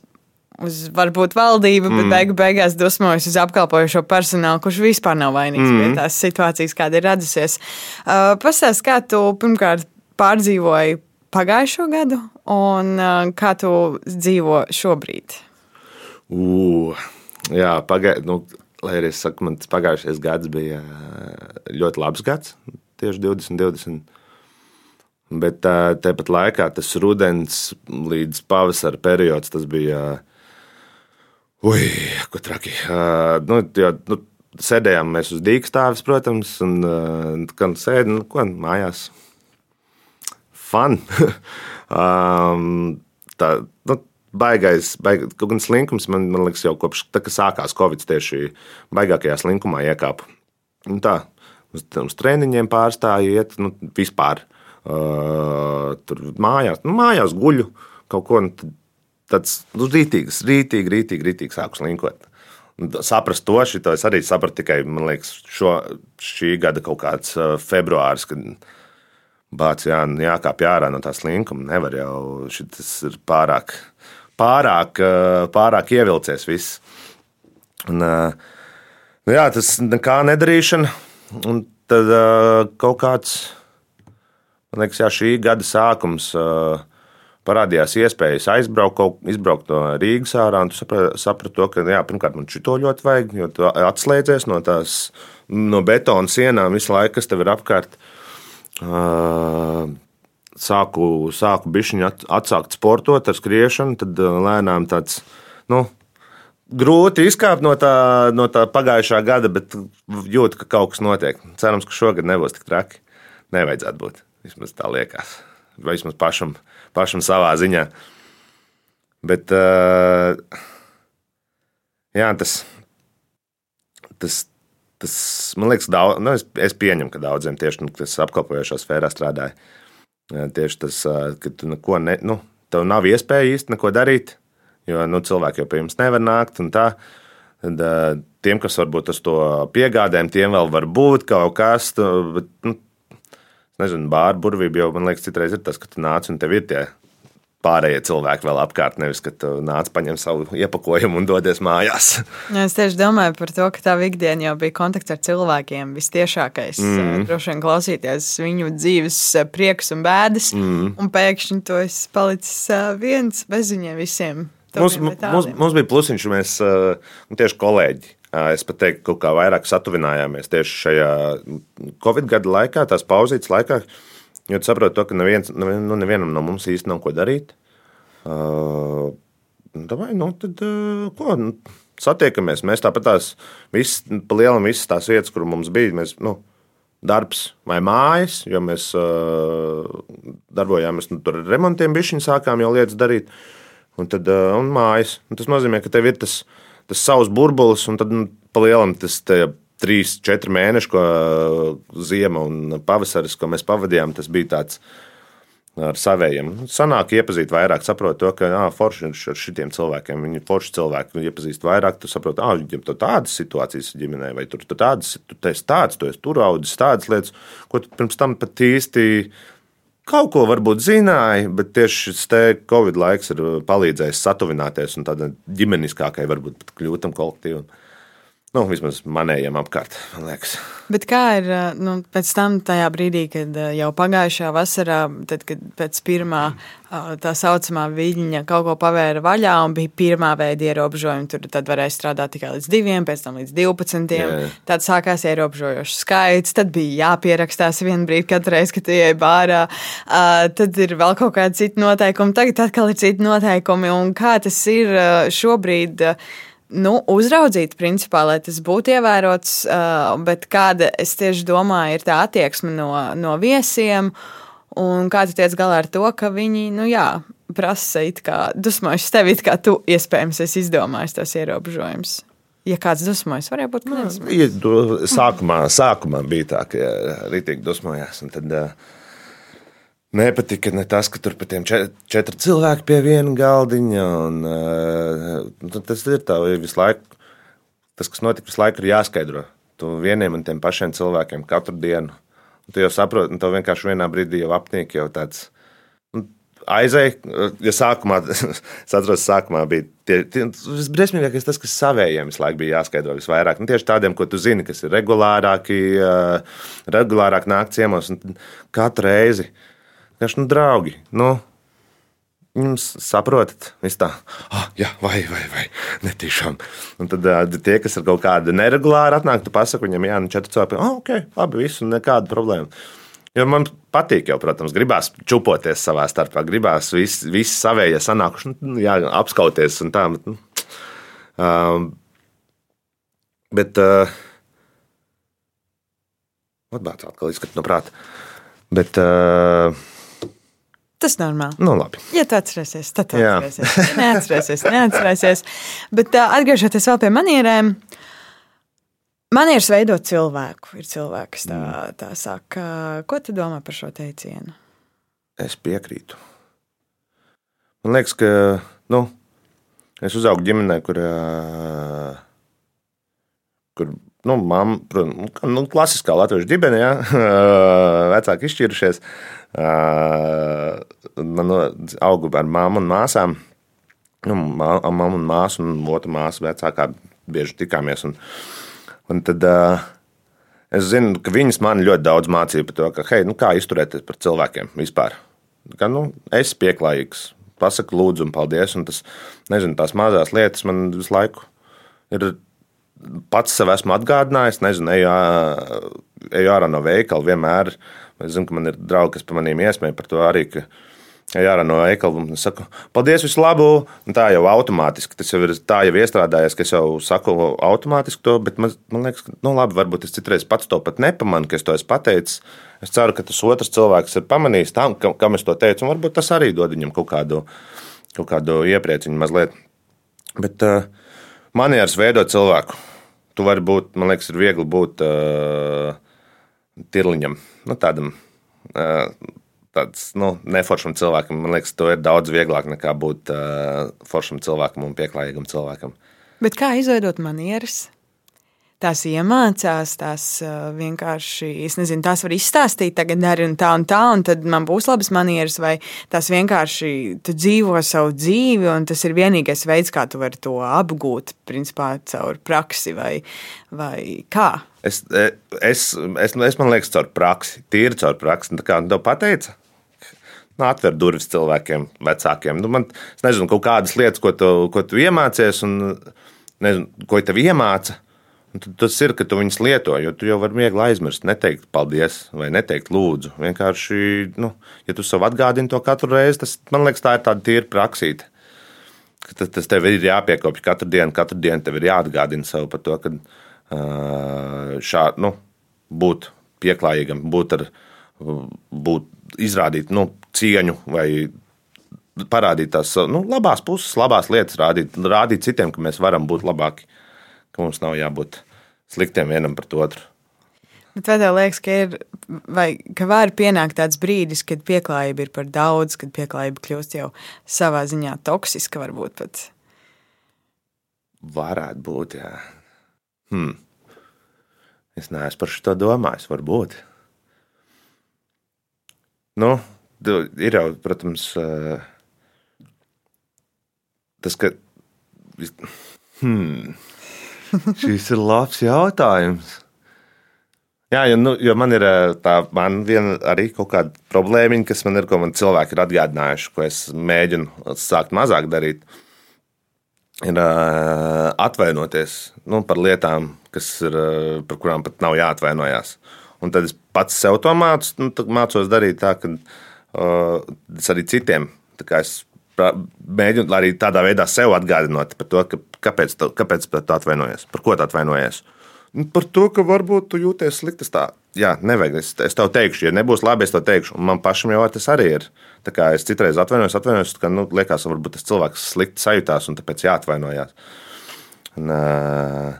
uz varbūt valdību, mm. bet beigu beigās dusmojas uz apkalpojošo personālu, kurš vispār nav vainīgs mm. pie tās situācijas, kāda ir radusies. Uh, Pastāst, kā tu pirmkārt pārdzīvoji pagājušo gadu un uh, kā tu dzīvo šobrīd? Uh, jā, pagājušajā. Nu, lai arī es saku, man pagājušais gads bija ļoti labs gads, tieši 2020. Bet tāpat laikā tas rudens līdz pavasara periods, bija Ui, ko traki. Nu, jo, nu, sēdējām mēs uz dīkstāves, protams, un kad sēdējām nu, ko, mājās. Fun. (laughs) um, tā, nu, baigais, baig, kaut gan slinkums man, man liekas, jau kopš tā, kad sākās Covid, tieši baigākajā slinkumā iekāpu. Un tā, uz, uz treniņiem pārstāju iet, nu, vispār. Uh, tur mājās, nu, mājās guļu kaut ko. Tāds nu, rītīgs, rītīgi, rītīgi, rītīgi sāku slinkot. Saprast to, šito es arī sapratu tikai liekas, šo, šī gada kaut kāds februāris, kad bācis jā, jākāpj ārā no tā slinkuma. Nevar jau šis ir pārāk, pārāk, pārāk ievilcies viss. Un, nu jā, tas nekā nedarīšana. Un tad kaut kāds, man liekas, jā, šī gada sākums. Uh, parādījās iespējas aizbraukt, izbraukt no Rīgas ārā. Tu saprati, saprat to, ka jā, pirmkārt man šito ļoti vajag, jo tu atslēdzies no tās no betona sienām visu laiku, kas tev ir apkārt. Sāku, sāku bišķiņu atsākt sportot ar skriešanu, tad lēnām tāds. Nu, Grūti izkāpt no tā, no tā pagājušā gada, bet jūtu, ka kaut kas notiek. Cerams, ka šogad nebūs tik traki. Nevajadzētu būt. Vismaz tā liekas. Vai vismaz pašam pašam savā ziņā. Bet uh, jā, tas, tas, tas man liekas, daudz, nu, es, es pieņemu, ka daudziem tieši nu, kas apkalpojošā sfērā strādāja. Tieši tas, ka tu neko ne, nu, tev nav iespēja īsti neko darīt, jo nu, cilvēki jau pie jums nevar nākt. Tad tiem, kas varbūt uz to piegādēm, tiem vēl var būt kaut kas. Bet, nu, nezinu, bāra burvība jau man liekas, citreiz ir tas, ka tu nāc un tev ir tie pārējie cilvēki vēl apkārt, nevis ka tu nāc paņem savu iepakojumu un dodies mājās. Jā, (laughs) es tieši domāju par to, ka tā ikdiena jau bija kontakts ar cilvēkiem vistiešākais. Mm. Droši vien klausīties viņu dzīves prieks un bēdas, mm. un pēkšņi tu esi palicis viens bez viņiem visiem. Mums, mums, mums bija plusiņš, mēs tieši kolēģi. Es pat teiktu, ka kaut kā vairāk satuvinājāmies tieši šajā Covid gada laikā, tās pauzītes laikā. Uh, Jo tu saproti, to, ka neviens, nu, nevienam no mums īsti nav ko darīt. Uh, Davai, nu, tad, uh, ko, nu, satiekamies. Mēs tāpat tās visas, pa lielam visas tās vietas, kur mums bija, mēs, nu, darbs vai mājas, jo mēs uh, darbojāmies nu, tur ar remontiem, bišķiņu sākām jau lietas darīt. Un tad, uh, un mājas. Un tas nozīmē, ka tev ir tas, tas savs burbulis, un tad, nu, pa lielam tas trīs, četri mēneši, ko ziema un pavasaris, ko mēs pavadījām, tas bija tāds ar saviem. Sanāk iepazīt vairāk, saprot to, ka ah, forši ar šitiem cilvēkiem, viņi forši cilvēki iepazīst vairāk, tu saproti, ah, viņiem tur tādas situācijas ģimenē, vai tur tādas, tu esi tāds, tu esi tur audzis tādas lietas, ko tu pirms tam pat īsti kaut ko varbūt zināja, bet tieši šis Covid laiks ir palīdzējis satuvināties un tādai ģimeniskākai, varbūt pat kļūtam kolektīvam. Nu, vismaz manējiem apkārt, man liekas. Bet kā ir nu, pēc tam, brīdī, kad jau pagājušajā vasarā, tad, kad pēc pirmā tā saucamā viļņa kaut ko pavēra vaļā un bija pirmā veida ierobežojumi, tur tad varēja strādāt tikai līdz diviem, pēc tam līdz 12. Jā. Tad sākās ierobežojošs skaits, tad bija jāpierakstās vienu brīdi katru reizi, kad ejai bārā. Tad ir vēl kaut kādi citi noteikumi, tagad atkal ir citi noteikumi. Un kā tas ir šobrīd? Nu, uzraudzīt, principā, lai tas būtu ievērots. Bet kāda es tieši domāju, ir tā attieksme no, no viesiem, un kā tu tiec galā ar to, ka viņi, nu, jā, prasa it kā dusmojas tevi, it kā tu iespējams esi izdomājis tos ierobežojumus. Ja kāds dusmojas, varēja būt nu, nezinu. Sākumā, sākumā bija tā, ka rītīgi dusmojās. Tad, uh, Nepatika ne tas, ka tur pat četri cilvēki pie viena galdiņa. Un, uh, tas ir tā, visu laiku. Tas, kas notika, visu laiku ir jāskaidro. Tu vieniem un tiem pašiem cilvēkiem katru dienu. Un tu jau saproti, un tev vienkārši vienā brīdī jau apniek jau tāds. Aizēja, ja sākumā, (laughs) es atceros, sākumā bija tie, tie, visbriesmīgākais tas, kas savējiem visu laiku bija jāskaidro visvairāk. Un tieši tādiem, ko tu zini, kas ir regulārāki, regulārāk nāk ciemos un katru reizi. Uh, Vienkārši, nu, draugi, nu, jums saprotat, viss tā, ah, jā, vai, vai, vai, netīšām. Un tad tie, kas ir kaut kādi neregulāri atnāk, tu pasaki viņam, jā, nu, četri cilvēki, ah, ok, labi, viss, nekāda problēma. Jo man patīk, jau, protams, gribās čupoties savā starpā, gribās visi vis savējie sanākuši, nu, jā, apskauties un tā. Bet, nu, uh, bet uh, atbāzt atkal izskatu no prāta. Bet, uh, Tas normāli. Nu, labi. Ja tu atcerēsies, tad tu atcerēsies. Ja neatcerēsies, neatcerēsies. Bet uh, atgriežoties vēl pie manierēm. Manieres veido cilvēku. Ir cilvēki, kas tā, mm. tā saka. Ko tu domā par šo teicienu? Es piekrītu. Man liekas, ka nu, es uzaugu ģimenē, kur, kur nu, mamma, protams, nu, klasiskā latviešu ģimene, ja, (laughs) vecāki izšķirušies. Man augu ar māmu un māsām. Nu, mamma un māsa un otra māsa vecākā bieži tikāmies. Un, un tad uh, es zinu, ka viņas man ļoti daudz mācīja par to, ka, hei, nu, kā izturēties par cilvēkiem vispār. Ka, nu, es esmu pieklājīgs, pasaku lūdzu un paldies. Un tas, nezinu, tās mazās lietas man visu laiku ir pats sev esmu atgādinājis, nezinu, eju, eju ārā no veikala vienmēr. Es zinu, ka man ir draugi, kas par maniem iesmēja par to arī. Eju ārā no veikala un saku, paldies, visu labu. Un tā jau automātiski, tas jau ir tā jau iestrādājies, ka es jau saku automātiski to, bet man, man liekas, ka, nu labi, varbūt es citreiz pats to pat nepamanu, ka es to esmu pateicis. Es ceru, ka tas otrs cilvēks ir pamanījis tam, kam es to teicu, un varbūt tas arī dod viņam kaut kādu, kaut kādu ieprieciņu mazliet. Bet uh, manieres veido cilvēku tu vari būt, man liekas, ir viegli būt uh, tirliņam, nu, tādam uh, tāds nu, neforšam cilvēkam. Man liekas, to ir daudz vieglāk nekā būt uh, foršam cilvēkam un pieklājīgam cilvēkam. Bet kā izveidot manieres? Tās iemācās, tās uh, vienkārši, es nezinu, tās var izstāstīt, tagad dari un tā un tā, un tad man būs labas manieres, vai tās vienkārši tu dzīvo savu dzīvi, un tas ir vienīgais veids, kā tu vari to apgūt, principā caur praksi vai, vai kā. Es, es, es, es man liekas, caur praksi, tīri caur praksi. Tā kā tev pateica, nu, atver durvis cilvēkiem, vecākiem. Nu, man, es nezinu, kaut kādas lietas, ko tu, ko tu iemācies, un nezinu, ko tev iemāca. Tas ir, ka tu viņus lieto, jo tu jau vari viegli aizmirst, neteikt paldies vai neteikt lūdzu. Vienkārši, nu, ja tu sev atgādini to katru reizi, tas man liekas, tā ir tāda tīra praksīte. Tas, tas tev ir jāpiekopja katru dienu, katru dienu tev ir jāatgādina sev par to, ka šādi nu, būt pieklājīgam, būt ar, būt, izrādīt nu, cieņu vai parādīt tās nu, labās puses, labās lietas, rādīt, rādīt citiem, ka mēs varam būt labāki, ka mums nav jābūt sliktiem vienam pret otru. Bet vai tev liekas, ka, ir, vai, ka var pienākt tāds brīdis, kad pieklājība ir par daudz, kad pieklājība kļūst jau savā ziņā toksiska, varbūt pat? Varētu būt, jā. Hmm. Es neesmu par šo domājis, varbūt. Nu, ir jau, protams, tas, ka. Hmm, šis ir labs jautājums. Jā, jo, nu, jo man ir tā, man arī kaut kāda problēma, kas man ir, ko man cilvēki ir atgādinājuši, ko es mēģinu sākt mazāk darīt. Ir uh, atvainoties nu, par lietām, kas ir, uh, par kurām pat nav jāatvainojas. Un tad es pats sev to mācu, nu, mācos darīt tā, ka uh, es arī citiem mēģinu arī tādā veidā sev atgādināt par to, ka, kāpēc, tu, kāpēc tu atvainojies, par ko tu atvainojies. Nu, par to, ka varbūt tu jūties slikti. Tā, jā, nevajag. Es, es tev teikšu, ja nebūs labi, es to teikšu. Un man pašam jau tas arī ir. Tā kā es citreiz atvainojos, atvainojos, ka nu, liekas, varbūt tas cilvēks slikti sajūtās un tāpēc jāatvainojās. Un, uh,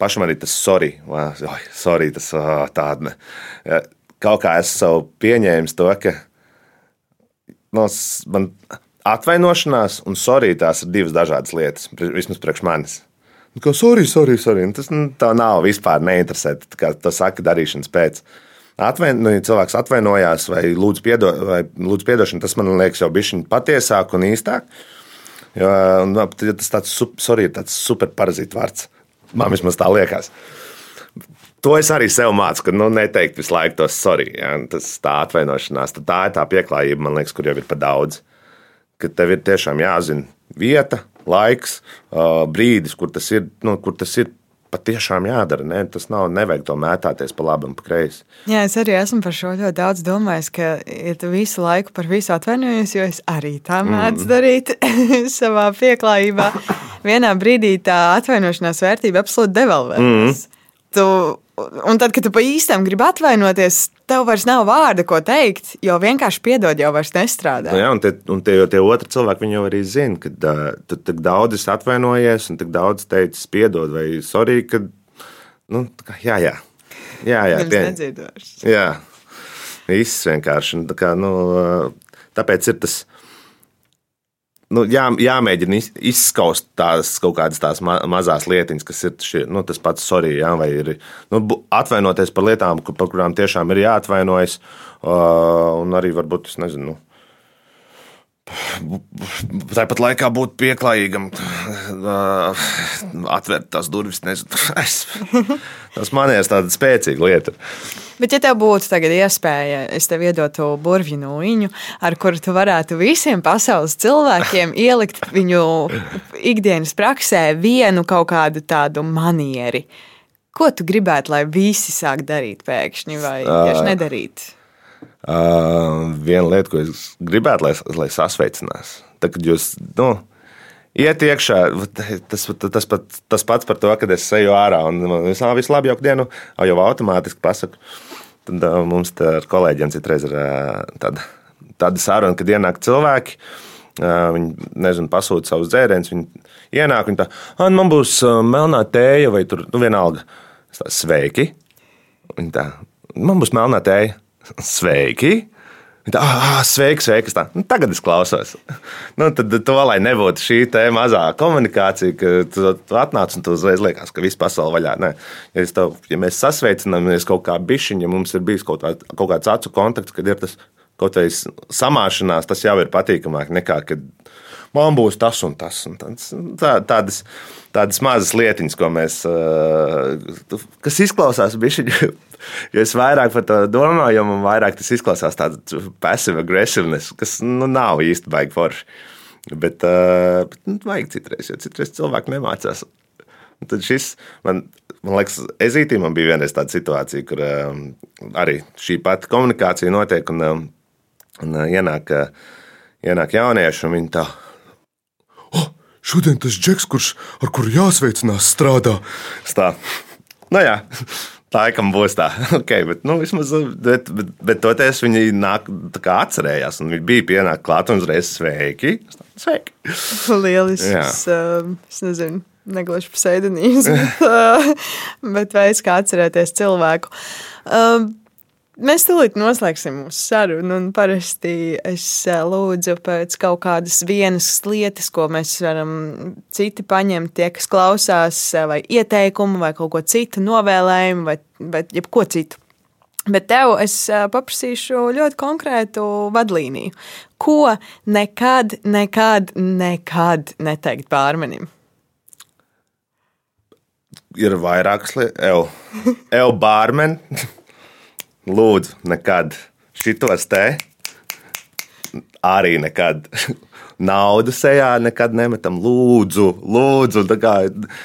pašam arī tas sorry, oh, sorry tas oh, tāda. Kaut kā es sev pieņēmu to, ka no, man atvainošanās un sorry tās ir divas dažādas lietas, vismaz priekš manis. Nu, kā, sorry, sorry, sorry. Nu, tas nu, tā nav vispār neinteresē. Tas saka, darīšanas pēc. Atvain, nu, ja cilvēks atvainojās vai lūdz, piedo, vai lūdz piedošanu, tas man liekas jau bišķiņ patiesāk un īstāk. Jo, nu, tas tāds, sorry, ir tāds superparazīta vārds. Man vismaz tā liekas. To es arī sev mācu, ka nu, neteikt visu laiku tos sorry. Ja, tas tā atvainošanās, tā ir tā pieklājība, man liekas, kur jau ir par daudz. Ka tev ir tiešām jāzina vieta, laiks, brīdis, kur tas ir, nu, kur tas ir patiešām jādara. Ne? Tas nav nevajag to mētāties pa labi un pa kreisi. Jā, es arī esmu par šo ļoti daudz domājis, ka tu visu laiku par visu atvainojies, jo es arī tā mēdzu mm. darīt (laughs) savā pieklājībā. Vienā brīdī tā atvainošanās vērtība absolūti devalvējas. Mm. Tu Un tad, kad tu pa īstam gribi atvainoties, tev vairs nav vārda, ko teikt, jo vienkārši piedod jau vairs nestrādā. Nu jā, un tie, un tie, tie otri cilvēki jau arī zina, ka tu tik daudz esi atvainojies un tik daudz teicis piedod vai sorry, ka, nu, kā, jā, jā. Jā, jā, pie... jā. Viss vienkārši. Tā kā, nu, tāpēc ir tas nu, jā, jāmēģina izskaust tās kaut kādas tās ma mazas lietiņas, kas ir šie, nu, tas pats sorry, jā, vai ir nu, atvainoties par lietām, par kurām tiešām ir jāatvainojas, uh, un arī varbūt, es nezinu, nu, Tāpat laikā būt pieklājīgam, (sighs) atvērt tās durvis. Nezinu, (laughs) tas man ir tāda spēcīga lieta. Bet, ja tev būtu iespēja, es tev iedotu burvju nūjiņu, ar kuru tu varētu visiem pasaules cilvēkiem (laughs) ielikt viņu ikdienas praksē vienu kaut kādu tādu manieri, ko tu gribētu, lai visi sāk darīt pēkšņi vai tieši nedarīt? Uh, viena lieta, ko es gribētu, lai, lai sasveicinās. Tad, kad jūs nu, iet iekšā, tas, tas, pat, tas pats par to, kad es eju ārā un es jau visu jauku dienu, jau automātiski pasaku. Tad uh, mums ar kolēģiem citreiz ir uh, tāda, tāda saruna, kad ienāk cilvēki. Uh, viņi nezinu, pasūta savus dzērienus. Viņi ienāk, viņi tā, man būs melnā tēja vai tur nu, vienalga. Tā, Sveiki! Viņi tā, man būs melnā tēja. (laughs) Sveiki! Tā, ah, sveiki, sveiki. Tā, nu, tagad es klausos. Nu, tad, to, lai nebūtu šī mazā komunikācija, ka tu, tu atnāc un tu uzreiz liekas, ka viss pasaule vaļā. Nē. Ja, tev, ja mēs sasveicinamies kaut kā bišķiņa, ja mums ir bijis kaut, kā, kaut kāds acu kontakts, kad ir tas kaut kāds samāšanās, tas jau ir patīkamāk nekā, kad man būs tas un tas. Un tāds, tā, tādas, tādas mazas lietiņas, ko mēs, kas izklausās bišķiņa jo es vairāk par to domāju, jo man vairāk tas izklausās tāds passive aggressiveness, kas nu, nav īsti baigi forši. Bet, uh, bet nu, vajag citreiz, jo citreiz cilvēki nemācās. Un tad šis, man, man liekas, ezītī man bija vienreiz tāda situācija, kur um, arī šī pati komunikācija notiek un, um, un uh, ienāk, uh, ienāk jaunieši un viņi tā. Šodien tas džeks, kurš ar kuru jāsveicinās, strādā. Stā. Nu jā, Laikam būs tā, (laughs) okay, bet, nu, vismaz, bet, bet, bet toties viņi nāk, atcerējās, un viņi bija pienākuši klāt un uzreiz sveiki. sveiki. (laughs) Lielisks. Uh, es nezinu, negluži pseidonīms, (laughs) bet, uh, bet veids, kā atcerēties cilvēku. Uh, Mēs tulīt noslēgsim mūsu sarunu, un parasti es eh, lūdzu pēc kaut kādas vienas lietas, ko mēs varam citi paņemt, tie, kas klausās, eh, vai ieteikumu, vai kaut ko citu novēlējumu, vai, vai jebko citu. Bet tev es eh, paprasīšu ļoti konkrētu vadlīniju. Ko nekad, nekad, nekad neteikt pārmenim? Ir vairākas lietas, jau, jau bārmeni. Lūdzu, nekad šitos te arī nekad. (laughs) Naudu sejā nekad nemetam. Lūdzu, lūdzu. Kā,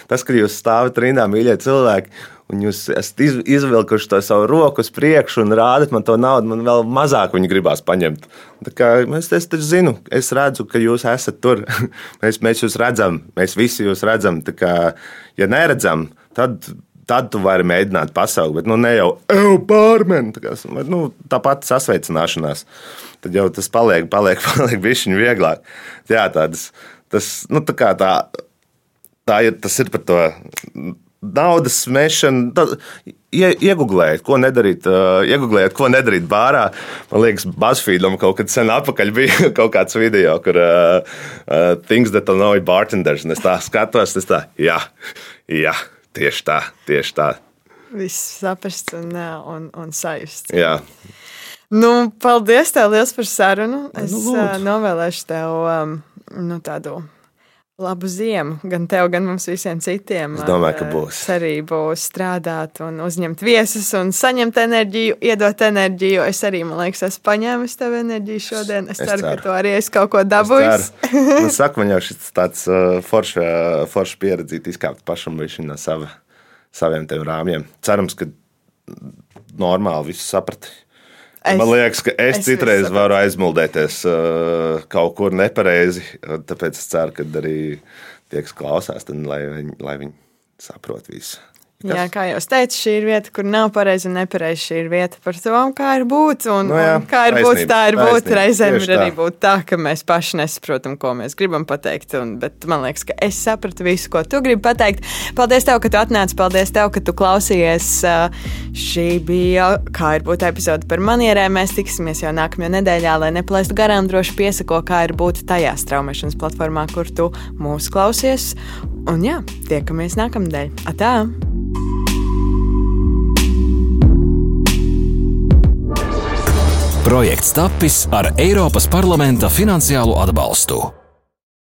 tas, ka jūs stāvat rindā, mīļie cilvēki, un jūs esat izvilkuši to savu roku uz priekšu un rādat man to naudu, man vēl mazāk viņa gribās paņemt. Es, es taču zinu, es redzu, ka jūs esat tur. (laughs) mēs, mēs jūs redzam, mēs visi jūs redzam. Kā, ja neredzam, tad tad tu vari mēģināt pasaukt, bet nu, ne jau eju pārmeni. Tā nu, tāpat sasveicināšanās. Tad jau tas paliek, paliek, (laughs) paliek bišķiņu vieglāk. Jā, tādas, tas, nu, tā kā tā, tā ir, tas ir par to naudas smēšanu. Ie, iegūlēt, ko nedarīt, uh, iegūlēt, ko nedarīt bārā. Man liekas, Buzzfeedam kaut kad sen atpakaļ bija (laughs) kaut kāds video, kur uh, uh, things that annoy bartenders. Un es tā skatos, es tā, jā, jā. Tieši tā, tieši tā. Viss saprast un, un, un sajust. Jā. Nu, paldies tev liels par sarunu. Es nu, lūdzu. novēlēšu tev um, nu, tādu labu ziemu. Gan tev, gan mums visiem citiem. Es domāju, ka būs. Cerību strādāt un uzņemt viesus un saņemt enerģiju, iedot enerģiju. Es arī, man liekas, esmu paņēmis tev enerģiju šodien. Es, es ceru, ceru, ka tu arī esi kaut ko dabūjis. man (laughs) saka, man jau šis tāds uh, foršs forš pieredzīt izkāpt pašam no sava, saviem tiem rāmjiem. Cerams, ka normāli visu saprati. Es, Man liekas, ka es, es citreiz varu aizmuldēties uh, kaut kur nepareizi. (laughs) Tāpēc es ceru, ka arī tie, kas klausās, tad, lai, viņi, lai viņi saprot visu. Kas? Jā, kā jau teicu, šī ir vieta, kur nav pareizi un nepareizi. Šī ir vieta par to, kā ir būt. Un, no nu jā, un kā ir būt, tā ir būt. Reizēm ir arī būt tā, ka mēs paši nesaprotam, ko mēs gribam pateikt. Un, bet man liekas, ka es sapratu visu, ko tu gribi pateikt. Paldies, tev, ka tu atnāci. Paldies, tev, ka tu klausījies. Šī bija kā ir būt epizode par manierēm. Mēs tiksimies jau nākamajā nedēļā, lai nepalaistu garām. Droši piesako, kā ir būt tajā straumēšanas platformā, kur tu mūs klausies. Un jā, tiekamies nākamnedēļ. Atā! Projekts tapis ar Eiropas parlamenta finansiālo atbalstu.